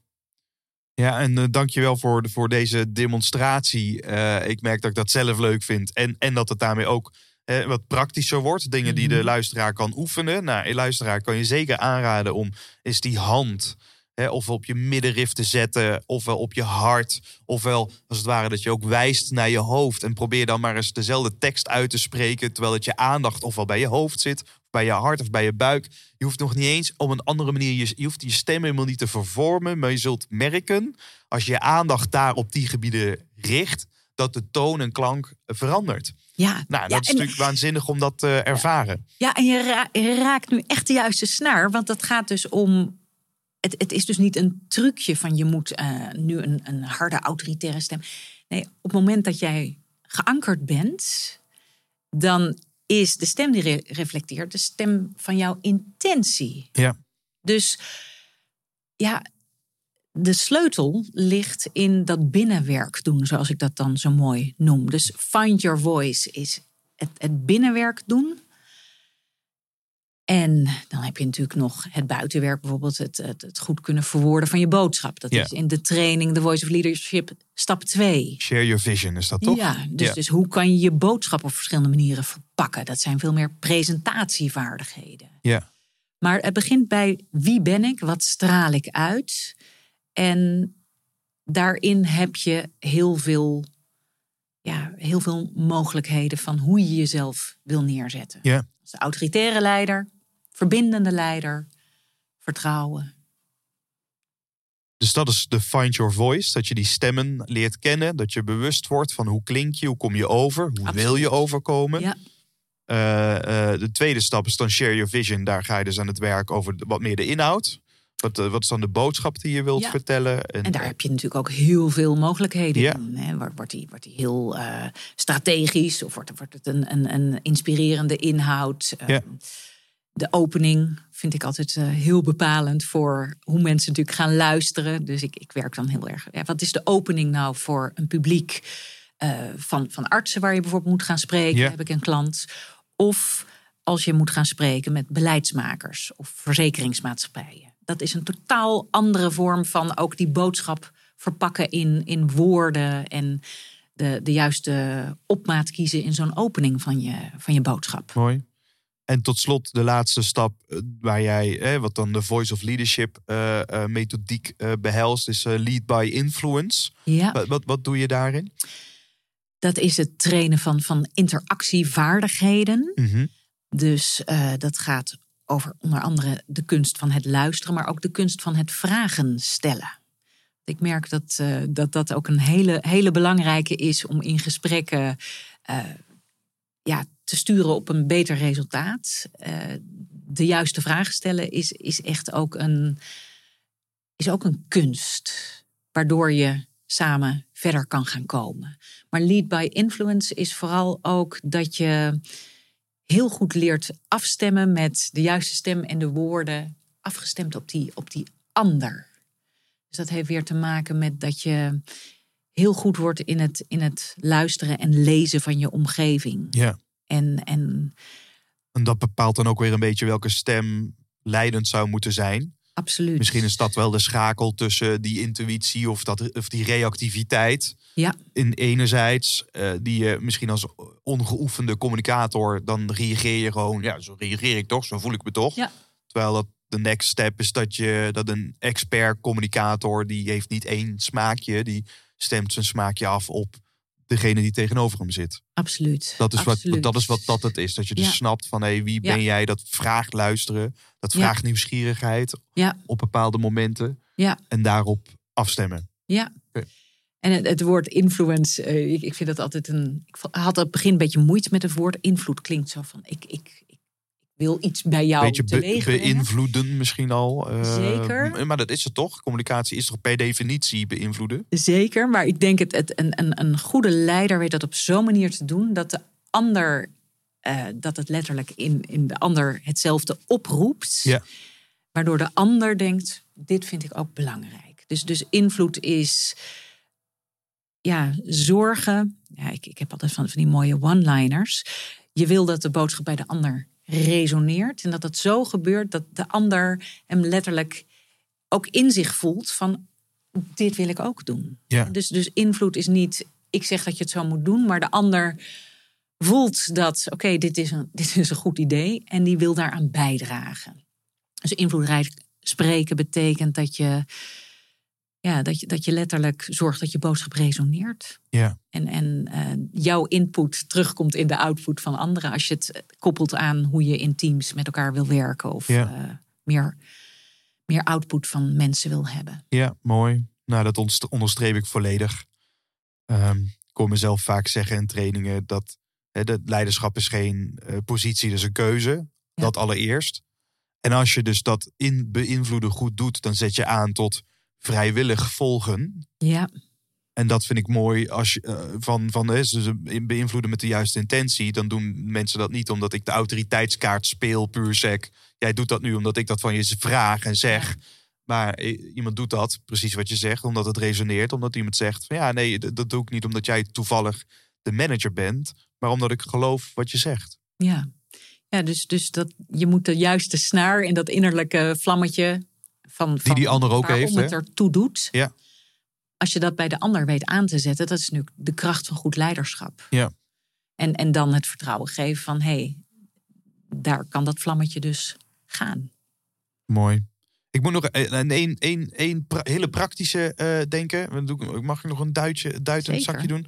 S3: Ja, en uh, dankjewel voor, de, voor deze demonstratie. Uh, ik merk dat ik dat zelf leuk vind. En, en dat het daarmee ook uh, wat praktischer wordt. Dingen die de luisteraar kan oefenen. Nou, luisteraar kan je zeker aanraden om eens die hand... Hè, ofwel op je middenrif te zetten, ofwel op je hart. Ofwel, als het ware, dat je ook wijst naar je hoofd. En probeer dan maar eens dezelfde tekst uit te spreken... terwijl het je aandacht ofwel bij je hoofd zit... bij je hart of bij je buik. Je hoeft nog niet eens op een andere manier... je, je hoeft je stem helemaal niet te vervormen... maar je zult merken, als je je aandacht daar op die gebieden richt... dat de toon en klank verandert.
S1: Ja,
S3: Nou, dat
S1: ja,
S3: is
S1: en-
S3: natuurlijk waanzinnig om dat te ervaren.
S1: Ja, en je raakt nu echt de juiste snaar. Want dat gaat dus om. Het, het is dus niet een trucje van je moet eh, nu een, een harde autoritaire stem. Nee, op het moment dat jij geankerd bent, dan is de stem die re- reflecteert de stem van jouw intentie.
S3: Ja.
S1: Dus ja, de sleutel ligt in dat binnenwerk doen, zoals ik dat dan zo mooi noem. Dus find your voice is het, het binnenwerk doen. En dan heb je natuurlijk nog het buitenwerk, bijvoorbeeld het, het, het goed kunnen verwoorden van je boodschap. Dat is in de training The Voice of Leadership stap 2.
S3: Share your vision, is dat toch?
S1: Ja, dus, dus hoe kan je je boodschap op verschillende manieren verpakken? Dat zijn veel meer presentatievaardigheden.
S3: Ja.
S1: Maar het begint bij wie ben ik, wat straal ik uit. En daarin heb je heel veel, ja, heel veel mogelijkheden van hoe je jezelf wil neerzetten.
S3: Ja.
S1: Autoritaire leider, verbindende leider, vertrouwen.
S3: Dus dat is de find your voice. Dat je die stemmen leert kennen. Dat je bewust wordt van hoe klink je, hoe kom je over, hoe
S1: Absoluut.
S3: wil je overkomen.
S1: Ja.
S3: Eh, eh, de tweede stap is dan share your vision. Daar ga je dus aan het werk over wat meer de inhoud. Wat, eh, wat is dan de boodschap die je wilt
S1: Ja.
S3: vertellen?
S1: En daar heb je natuurlijk ook heel veel mogelijkheden
S3: Ja.
S1: in. Hè. Wordt, die, wordt die heel eh, strategisch of wordt, wordt het een, een, een inspirerende inhoud? Eh. De opening vind ik altijd heel bepalend voor hoe mensen natuurlijk gaan luisteren. Dus ik, ik werk dan heel erg. Ja, wat is de opening nou voor een publiek van, van artsen waar je bijvoorbeeld moet gaan spreken? Heb ik een klant? Of als je moet gaan spreken met beleidsmakers of verzekeringsmaatschappijen. Dat is een totaal andere vorm van ook die boodschap verpakken in, in woorden en de, de juiste opmaat kiezen in zo'n opening van je, van je boodschap.
S3: Mooi. En tot slot de laatste stap eh, waar jij, eh, wat dan de Voice of Leadership eh, eh, methodiek eh, behelst, is lead by influence.
S1: Ja,
S3: Wat, wat, wat doe je daarin?
S1: dat is het trainen van, van interactievaardigheden.
S3: Mhm.
S1: Dus dat gaat over onder andere de kunst van het luisteren, maar ook de kunst van het vragen stellen. Ik merk dat eh, dat, dat ook een hele, hele belangrijke is om in gesprekken eh, ja, te sturen op een beter resultaat. Eh, de juiste vragen stellen is, is echt ook een, is ook een kunst, waardoor je samen verder kan gaan komen. Maar lead by influence is vooral ook dat je heel goed leert afstemmen met de juiste stem en de woorden afgestemd op die, op die ander. Dus dat heeft weer te maken met dat je heel goed wordt in het, in het luisteren en lezen van je omgeving.
S3: Ja.
S1: En, en
S3: En dat bepaalt dan ook weer een beetje welke stem leidend zou moeten zijn.
S1: Absoluut.
S3: Misschien is dat wel de schakel tussen die intuïtie of, dat, of die reactiviteit.
S1: Ja.
S3: In enerzijds, eh, die je misschien als ongeoefende communicator, dan reageer je gewoon, ja, zo reageer ik toch, zo voel ik me toch.
S1: Ja.
S3: Terwijl dat de next step is dat je dat een expert communicator, die heeft niet één smaakje, die stemt zijn smaakje af op degene die tegenover hem zit.
S1: Absoluut.
S3: Dat is, wat, dat is wat dat het is. Dat je dus
S1: Ja.
S3: snapt van hé, wie
S1: Ja.
S3: ben jij? Dat vraagt luisteren. Dat vraagt nieuwsgierigheid
S1: Ja.
S3: op bepaalde momenten.
S1: Ja.
S3: En daarop afstemmen.
S1: Ja. En het, het woord influence, eh, ik, ik vind dat altijd een. Ik had op het begin een beetje moeite met het woord invloed. Klinkt zo van: ik, ik wil iets bij jou
S3: Beetje be- beïnvloeden misschien al. eh,
S1: Zeker.
S3: Maar dat is het toch? Communicatie is toch per definitie beïnvloeden?
S1: Zeker, maar ik denk het, het een, een, een goede leider weet dat op zo'n manier te doen dat de ander, eh, dat het letterlijk in, in de ander hetzelfde oproept.
S3: Ja.
S1: Waardoor de ander denkt, dit vind ik ook belangrijk. Dus, dus invloed is ja, zorgen. Ja, ik, ik heb altijd van, van die mooie one-liners. Je wil dat de boodschap bij de ander resoneert. En dat het zo gebeurt dat de ander hem letterlijk ook in zich voelt van dit wil ik ook doen.
S3: Ja.
S1: Dus, dus invloed is niet ik zeg dat je het zo moet doen, maar de ander voelt dat oké, dit, is een, <laughs> dit is een goed idee en die wil daaraan bijdragen. Dus invloedrijk spreken betekent dat je, ja, dat je, dat je letterlijk zorgt dat je boodschap resoneert.
S3: Ja.
S1: En, en eh, jouw input terugkomt in de output van anderen. Als je het koppelt aan hoe je in teams met elkaar wil werken. Of
S3: Ja.
S1: eh, meer, meer output van mensen wil hebben.
S3: Ja, mooi. Nou, dat onderst- onderstreep ik volledig. Ehm, ik hoor mezelf vaak zeggen in trainingen dat hè, dat leiderschap is geen eh, positie, dat is een keuze. Dat allereerst. En als je dus dat in beïnvloeden goed doet, dan zet je aan tot vrijwillig volgen.
S1: Ja,
S3: En dat vind ik mooi als je eh, van, van hè, ze beïnvloeden met de juiste intentie. Dan doen mensen dat niet omdat ik de autoriteitskaart speel, puur sec. Jij doet dat nu omdat ik dat van je vraag en zeg. Maar eh, iemand doet dat, precies wat je zegt, omdat het resoneert. Omdat iemand zegt van ja, nee, dat dat doe ik niet omdat jij toevallig de manager bent. Maar omdat ik geloof wat je zegt.
S1: ja. ja dus, dus dat, je moet de juiste snaar in dat innerlijke vlammetje van, van
S3: die ander ook
S1: waarom
S3: heeft,
S1: het
S3: hè?
S1: ertoe doet.
S3: Ja.
S1: Als je dat bij de ander weet aan te zetten, dat is nu de kracht van goed leiderschap.
S3: Ja.
S1: En, en dan het vertrouwen geven van hé, hey, daar kan dat vlammetje dus gaan.
S3: Mooi. Ik moet nog een, een, een, een, een pra- hele praktische eh, denken. Mag ik nog een duitje, duitend zakje doen?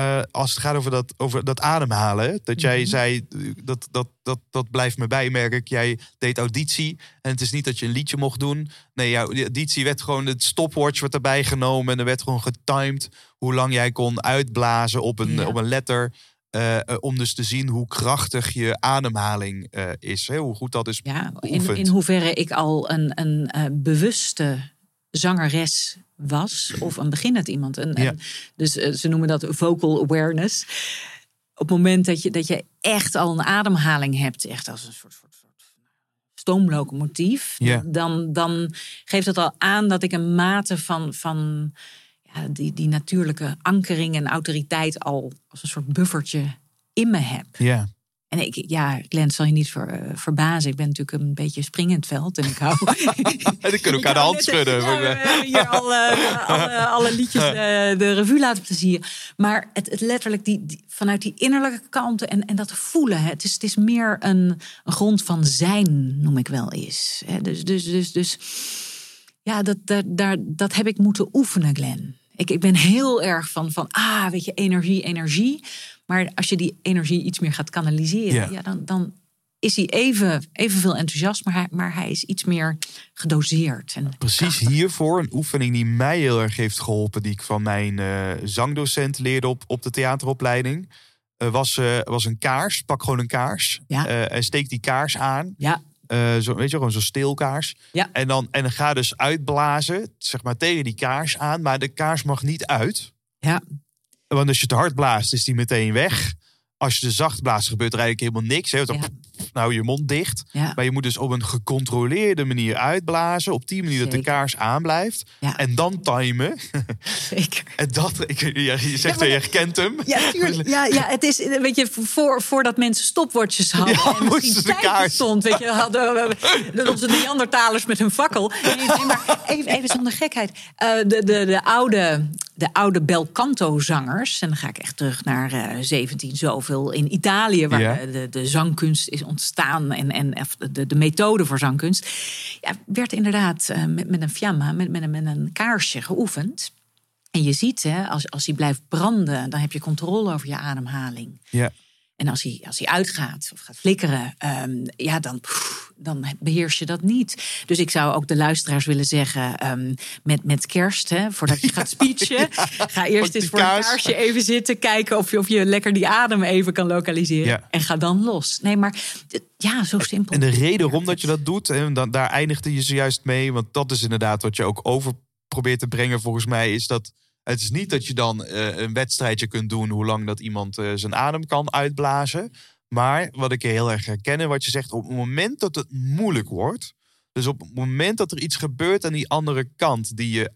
S3: Eh, als het gaat over dat, over dat ademhalen. Dat jij
S1: Mhm.
S3: zei, dat, dat, dat, dat blijft me bij, merk ik. Jij deed auditie. En het is niet dat je een liedje mocht doen. Nee, jouw auditie werd gewoon, het stopwatch werd erbij genomen. En er werd gewoon getimed hoe lang jij kon uitblazen op een,
S1: Ja.
S3: op een letter. eh, eh, om dus te zien hoe krachtig je ademhaling is. Hè? Hoe goed dat is
S1: Ja, in, in hoeverre ik al een, een bewuste zangeres was of een beginnend iemand.
S3: Ja.
S1: een- dus eh, ze noemen dat vocal awareness. Op het moment dat je, dat je echt al een ademhaling hebt, echt als een soort, soort, soort stoomlocomotief,
S3: Ja.
S1: dan, dan geeft dat al aan dat ik een mate van, van ja, die, die natuurlijke ankering en autoriteit al als een soort buffertje in me heb.
S3: Ja.
S1: En ik, ja, Glenn zal je niet ver, eh, verbazen. Ik ben natuurlijk een beetje springend veld. En ik hou. <laughs> <laughs>
S3: En dan kunnen we elkaar de hand schudden.
S1: Ja, we hebben hier al, eh, alle, <laughs> alle liedjes eh, de revue laten plezieren. Maar het, het letterlijk die, die- vanuit die innerlijke kanten en, en dat voelen. Hè, het, is, het is meer een, een grond van zijn, noem ik wel eens. Hè, dus, dus, dus, dus ja, dat, dat, daar, dat heb ik moeten oefenen, Glenn. Ik, ik ben heel erg van, van, ah, weet je, energie, energie. Maar als je die energie iets meer gaat kanaliseren,
S3: Ja.
S1: ja. dan, dan is hij even, evenveel enthousiast, maar hij, maar hij is iets meer gedoseerd. En
S3: Precies hiervoor een oefening die mij heel erg heeft geholpen, die ik van mijn eh, zangdocent leerde op, op de theateropleiding, eh, was, eh, was een kaars. Pak gewoon een kaars
S1: Ja.
S3: en steek die kaars aan.
S1: Ja,
S3: zo, weet je, gewoon zo'n steelkaars.
S1: Ja.
S3: En, dan, en dan ga dus uitblazen, zeg maar tegen die kaars aan, maar de kaars mag niet uit.
S1: ja,
S3: Want als je te hard blaast, is die meteen weg. Als je te zacht blaast, gebeurt er eigenlijk helemaal niks. Hè? Dan-
S1: ja.
S3: nou je mond dicht.
S1: Ja.
S3: Maar je moet dus op een gecontroleerde manier uitblazen. Op die manier dat de kaars aanblijft.
S1: Ja.
S3: En dan timen.
S1: Zeker. <laughs>
S3: En dat, ik, je zegt wel, je kent hem.
S1: Ja, tuurlijk. <laughs> Ja, ja, het is, weet je, voor, voordat mensen stopwatches hadden
S3: Ja,
S1: en
S3: moesten kaars.
S1: stond, weet je, hadden we onze Neandertalers met hun fakkel. Nee, nee, maar even, even zonder gekheid. Eh, de, de, de oude, de oude bel canto zangers, en dan ga ik echt terug naar eh 17 zoveel in Italië, waar
S3: Ja.
S1: de, de zangkunst is ontstaan en, en de, de methode voor zangkunst, ja, werd inderdaad eh, met, met een fiamma, met, met, een, met een kaarsje geoefend. En je ziet, hè, als, als die blijft branden, dan heb je controle over je ademhaling.
S3: Ja.
S1: En als hij, als hij uitgaat of gaat flikkeren, ehm, ja, dan, pff, dan beheers je dat niet. Dus ik zou ook de luisteraars willen zeggen, ehm, met, met kerst, hè, voordat je <laughs> gaat speechen, ga eerst eens voor een
S3: kaars.
S1: kaarsje even zitten, kijken of je, of je lekker die adem even kan lokaliseren.
S3: Ja.
S1: En ga dan los. Nee, maar ja, zo simpel.
S3: En de reden waarom dat je dat doet, en dan, daar eindigde je zojuist mee. Want dat is inderdaad wat je ook over probeert te brengen, volgens mij, is dat. Het is niet dat je dan eh, een wedstrijdje kunt doen hoe lang dat iemand eh, zijn adem kan uitblazen. Maar wat ik heel erg herken, en wat je zegt, op het moment dat het moeilijk wordt. Dus op het moment dat er iets gebeurt aan die andere kant die je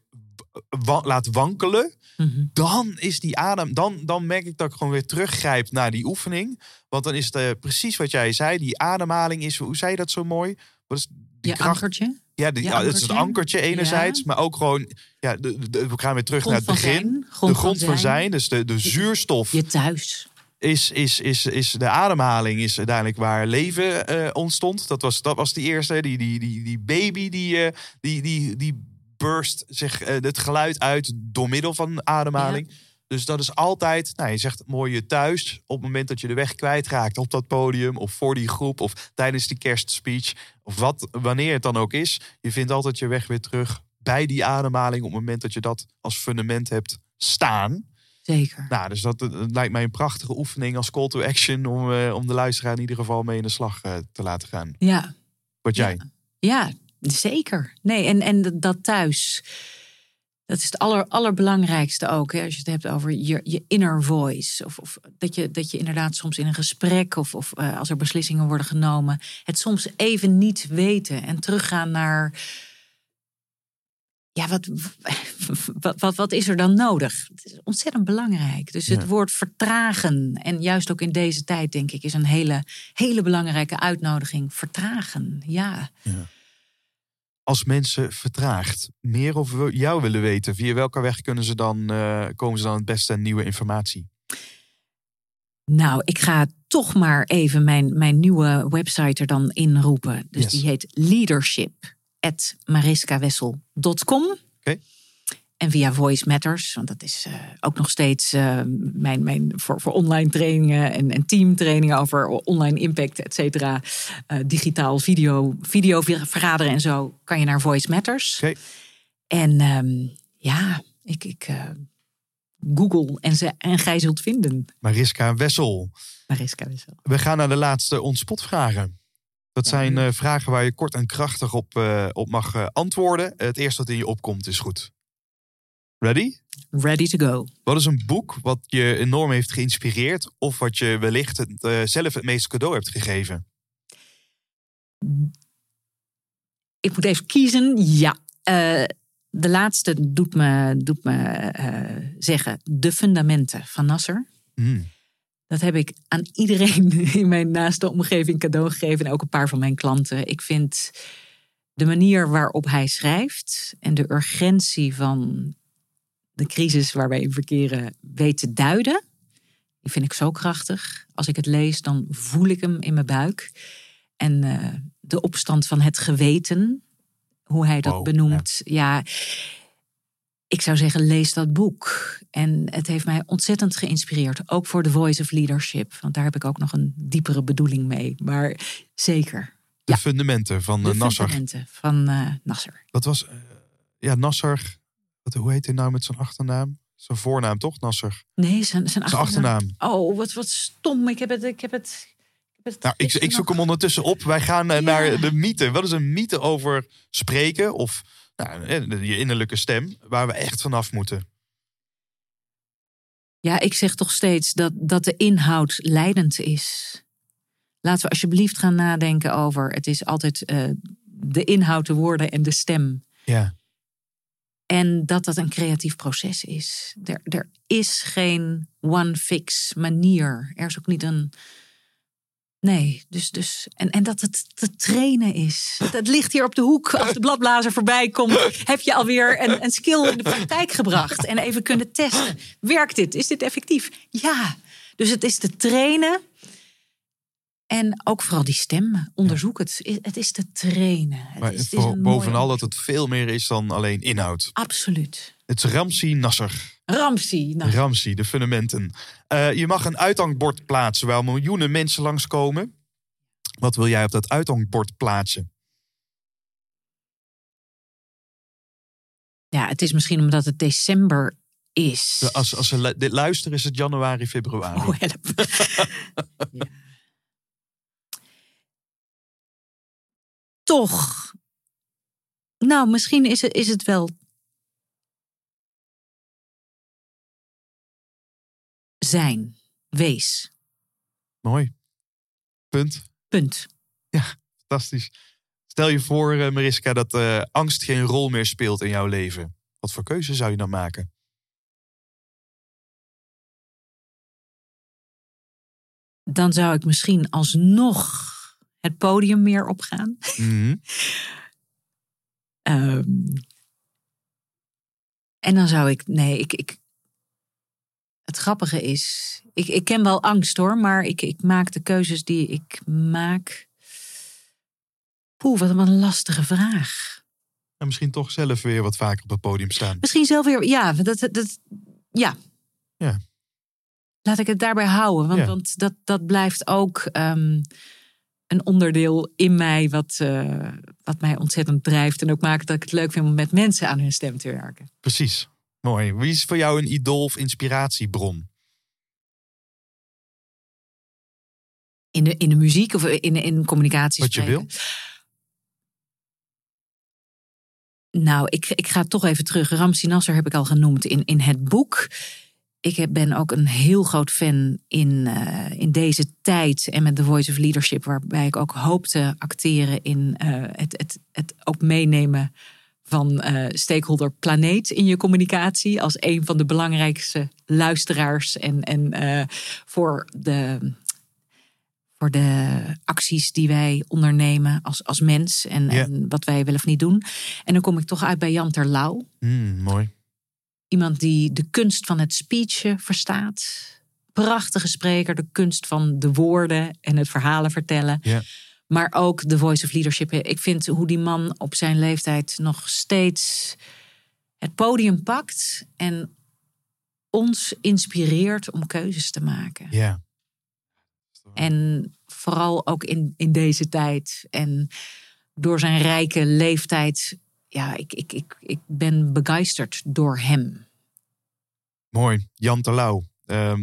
S3: wa- laat wankelen.
S1: Mhm.
S3: Dan is die adem, dan, dan merk ik dat ik gewoon weer teruggrijp naar die oefening. Want dan is het eh, precies wat jij zei. Die ademhaling is, hoe zei je dat zo mooi? Wat is die
S1: Je
S3: kracht?
S1: ankertje.
S3: Ja,
S1: je
S3: ja, het is het
S1: ankertje.
S3: enerzijds,
S1: Ja.
S3: maar ook gewoon, ja, de, de- we gaan weer terug
S1: Grond
S3: naar het begin.
S1: zijn, grond
S3: de grond
S1: van zijn.
S3: zijn, dus de, de zuurstof
S1: Je thuis.
S3: is, is, is, is de ademhaling is uiteindelijk waar leven eh, ontstond. Dat was, dat was die eerste, die, die, die, die baby die, eh, die, die, die burst zich eh, het geluid uit door middel van ademhaling. Dus dat is altijd, nou, je zegt mooi je thuis, op het moment dat je de weg kwijtraakt op dat podium, of voor die groep, of tijdens die kerstspeech, of wat, wanneer het dan ook is. Je vindt altijd je weg weer terug bij die ademhaling op het moment dat je dat als fundament hebt staan.
S1: Zeker.
S3: Nou, dus dat, dat lijkt mij een prachtige oefening als call to action om, eh, om de luisteraar in ieder geval mee in de slag eh, te laten gaan.
S1: Ja.
S3: Wat jij?
S1: Ja, zeker. Nee, en, en dat thuis. Dat is het aller, allerbelangrijkste ook. Hè, als je het hebt over je, je inner voice. Of, of dat, je, dat je inderdaad soms in een gesprek of, of eh, als er beslissingen worden genomen. het soms even niet weten. En teruggaan naar. Ja, wat, <laughs> wat, wat, wat is er dan nodig? Het is ontzettend belangrijk. Dus het
S3: Ja.
S1: woord vertragen. En juist ook in deze tijd, denk ik, is een hele, hele belangrijke uitnodiging. Vertragen, ja.
S3: Als mensen vertraagd meer over jou willen weten, via welke weg kunnen ze dan, eh, komen ze dan het beste aan nieuwe informatie?
S1: Nou, ik ga toch maar even mijn, mijn nieuwe website er dan inroepen. Dus
S3: Yes.
S1: die heet leadership.mariskawessel.com.
S3: Oké.
S1: En via Voice Matters, want dat is eh, ook nog steeds eh, mijn, mijn voor, voor online trainingen en, en teamtrainingen over online impact, et cetera. Eh, digitaal video, video vergaderen en zo, kan je naar Voice Matters.
S3: Oké.
S1: En ehm, ja, ik, ik Google en, ze, en gij zult vinden.
S3: Mariska Wessel.
S1: Mariska Wessel.
S3: We gaan naar de laatste ontspotvragen. Dat zijn vragen waar je kort en krachtig op, op mag antwoorden. Het eerste wat in je opkomt is goed. Ready?
S1: Ready to go.
S3: Wat is een boek wat je enorm heeft geïnspireerd... of wat je wellicht het, eh, zelf het meeste cadeau hebt gegeven?
S1: Ik moet even kiezen. Ja. Eh, de laatste doet me, doet me eh, zeggen De Fundamenten van Nasser.
S3: Hmm.
S1: Dat heb ik aan iedereen <laughs> in mijn naaste omgeving cadeau gegeven. En ook een paar van mijn klanten. Ik vind de manier waarop hij schrijft en de urgentie van de crisis waar wij in verkeren weet te duiden. Die vind ik zo krachtig. Als ik het lees, dan voel ik hem in mijn buik. En eh, de opstand van het geweten, hoe hij dat
S3: Wow,
S1: benoemt. Ja. ik zou zeggen, lees dat boek. En het heeft mij ontzettend geïnspireerd. Ook voor The Voice of Leadership. Want daar heb ik ook nog een diepere bedoeling mee. Maar zeker.
S3: De
S1: Ja.
S3: fundamenten van
S1: De
S3: uh, Nasser.
S1: fundamenten van eh, Nasser.
S3: Dat was, eh, ja, Nasser. Wat, hoe heet hij nou met zijn achternaam? Zijn voornaam toch, Nasser?
S1: Nee, zijn, zijn
S3: Zijn achternaam.
S1: Oh, wat, wat stom. Ik heb het. Ik heb het, ik heb het
S3: Nou, ik, ik zoek
S1: nog-
S3: hem ondertussen op. Wij gaan eh,
S1: Ja.
S3: naar de mythe. Wat is een mythe over spreken of nou, eh, je innerlijke stem, waar we echt vanaf moeten?
S1: Ja, ik zeg toch steeds dat, dat de inhoud leidend is. laten we alsjeblieft gaan nadenken over. Het is altijd eh, de inhoud, de woorden en de stem.
S3: Ja.
S1: En dat dat een creatief proces is. Er, er is geen one fix manier. Er is ook niet een. Nee, dus. dus en, en dat het te trainen is. Het, ligt hier op de hoek. Als de bladblazer voorbij komt, heb je alweer een, een skill in de praktijk gebracht. En even kunnen testen. Werkt dit? Is dit effectief? Ja. Dus het is te trainen. En ook vooral die stem. Onderzoek het. Het is te trainen. Het
S3: Maar
S1: is, het is
S3: bovenal dat het veel meer is dan alleen inhoud.
S1: Absoluut.
S3: Het is Ramsi Nasser.
S1: Ramsi. Nou,
S3: Ramsi, de fundamenten. Eh, je mag een uithangbord plaatsen waar miljoenen mensen langskomen. Wat wil jij op dat uithangbord plaatsen?
S1: Ja, het is misschien omdat het december is.
S3: Als, als ze dit luisteren is het januari, februari.
S1: Oh, help. <laughs> ja. Toch. Nou, misschien is het, is het wel. Zijn. Wees.
S3: Mooi. Punt.
S1: Punt.
S3: Fantastisch. Stel je voor, eh, Mariska, dat eh, angst geen rol meer speelt in jouw leven. Wat voor keuze zou je dan maken?
S1: Dan zou ik misschien alsnog het podium meer opgaan.
S3: Mhm.
S1: Ehm, en dan zou ik, nee, ik, ik. Het grappige is, ik, ik ken wel angst hoor, maar ik, ik maak de keuzes die ik maak. Poeh, wat een lastige vraag.
S3: En misschien toch zelf weer wat vaker op het podium staan.
S1: Misschien zelf weer, ja, dat, dat, ja.
S3: Ja.
S1: Laat ik het daarbij houden, want,
S3: Ja.
S1: want dat, dat blijft ook ehm, een onderdeel in mij wat, eh, wat mij ontzettend drijft. En ook maakt dat ik het leuk vind om met mensen aan hun stem te werken.
S3: Precies. Mooi. Wie is voor jou een idool of inspiratiebron?
S1: In de, in de muziek of in, in communicatie?
S3: Wat je
S1: spreken? Nou, ik, ik ga toch even terug. Ramsi Nasser heb ik al genoemd in, in het boek. Ik ben ook een heel groot fan in, eh, in deze tijd en met The Voice of Leadership, waarbij ik ook hoop te acteren in eh, het, het, het ook meenemen van eh, stakeholder planeet in je communicatie als een van de belangrijkste luisteraars en, en voor de voor de acties die wij ondernemen als, als mens en, wat wij wel of niet doen. En dan kom ik toch uit bij Jan Terlouw.
S3: Hmm, mooi.
S1: Iemand die de kunst van het speechen verstaat. Prachtige spreker, de kunst van de woorden en het verhalen vertellen.
S3: Ja.
S1: Maar ook de voice of leadership. Ik vind hoe die man op zijn leeftijd nog steeds het podium pakt en ons inspireert om keuzes te maken.
S3: Ja.
S1: En vooral ook in, in deze tijd. En door zijn rijke leeftijd. Ja, ik, ik, ik, ik ben begeisterd door hem.
S3: Mooi. Jan Terlouw. Ehm,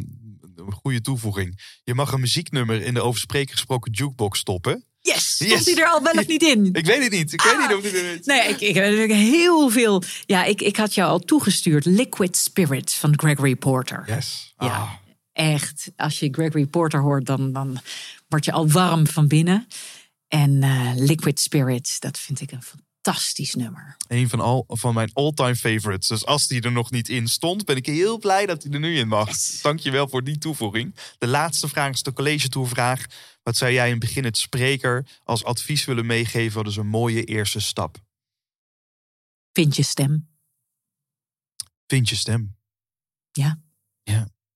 S3: een goede toevoeging. Je mag een muzieknummer in de over spreken gesproken jukebox stoppen.
S1: Yes!
S3: Yes.
S1: Stond hij er al wel of niet in?
S3: Ik weet het niet. Ik weet niet of dit er is.
S1: Nee, ik, ik heb natuurlijk heel veel. Ja, ik, ik had jou al toegestuurd. Liquid Spirit van Gregory Porter.
S3: Yes.
S1: Ja.
S3: Ah,
S1: Echt, als je Gregory Porter hoort, dan, dan word je al warm van binnen. En eh, Liquid Spirit, dat vind ik een fantastisch nummer.
S3: een van, al, van mijn all-time favorites. Dus als die er nog niet in stond, ben ik heel blij dat hij er nu in mag.
S1: Yes.
S3: Dankjewel voor die toevoeging. De laatste vraag is de college toevraag. Wat zou jij in het begin het spreker als advies willen meegeven? Wat is een mooie eerste stap?
S1: Vind je stem?
S3: Vind je stem.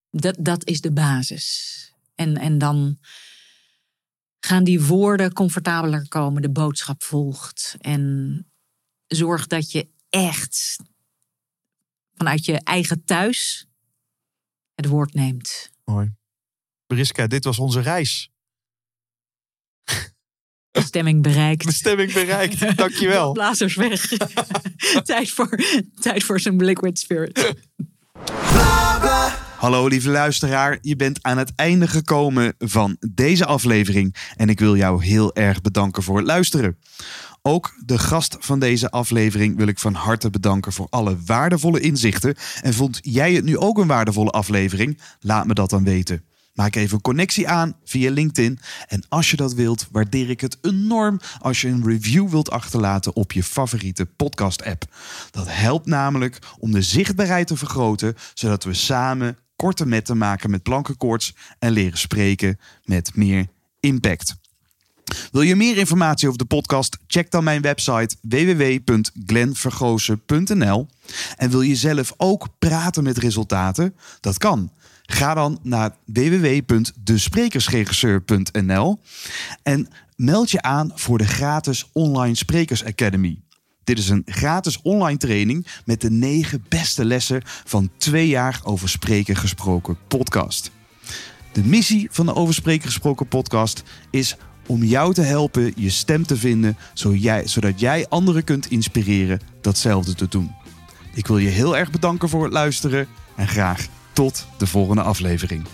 S1: Dat, dat is de basis. En, en dan gaan die woorden comfortabeler komen, de boodschap volgt. En zorg dat je echt vanuit je eigen thuis het woord neemt.
S3: Mooi. Beriska, dit was onze reis.
S1: Bestemming bereikt.
S3: Bestemming bereikt. Dankjewel.
S1: Blazers weg. <laughs> tijd, voor, tijd voor zijn liquid spirit.
S4: Hallo lieve luisteraar, je bent aan het einde gekomen van deze aflevering en ik wil jou heel erg bedanken voor het luisteren. Ook de gast van deze aflevering wil ik van harte bedanken voor alle waardevolle inzichten. En vond jij het nu ook een waardevolle aflevering? Laat me dat dan weten.
S3: Maak even een connectie aan via LinkedIn. En als je dat wilt, waardeer ik het enorm als je een review wilt achterlaten op je favoriete podcast-app. Dat helpt namelijk om de zichtbaarheid te vergroten, zodat we samen korte metten maken met plankenkoorts en leren spreken met meer impact. Wil je meer informatie over de podcast? Check dan mijn website www.glenvergozen.nl. En wil je zelf ook praten met resultaten? Dat kan. Ga dan naar www.desprekersregisseur.nl en meld je aan voor de gratis Online Sprekers Academy. Dit is een gratis online training met de negen beste lessen van twee jaar over spreken gesproken podcast. De missie van de Over Spreken gesproken podcast is om jou te helpen je stem te vinden, zodat jij anderen kunt inspireren datzelfde te doen. Ik wil je heel erg bedanken voor het luisteren en graag tot de volgende aflevering.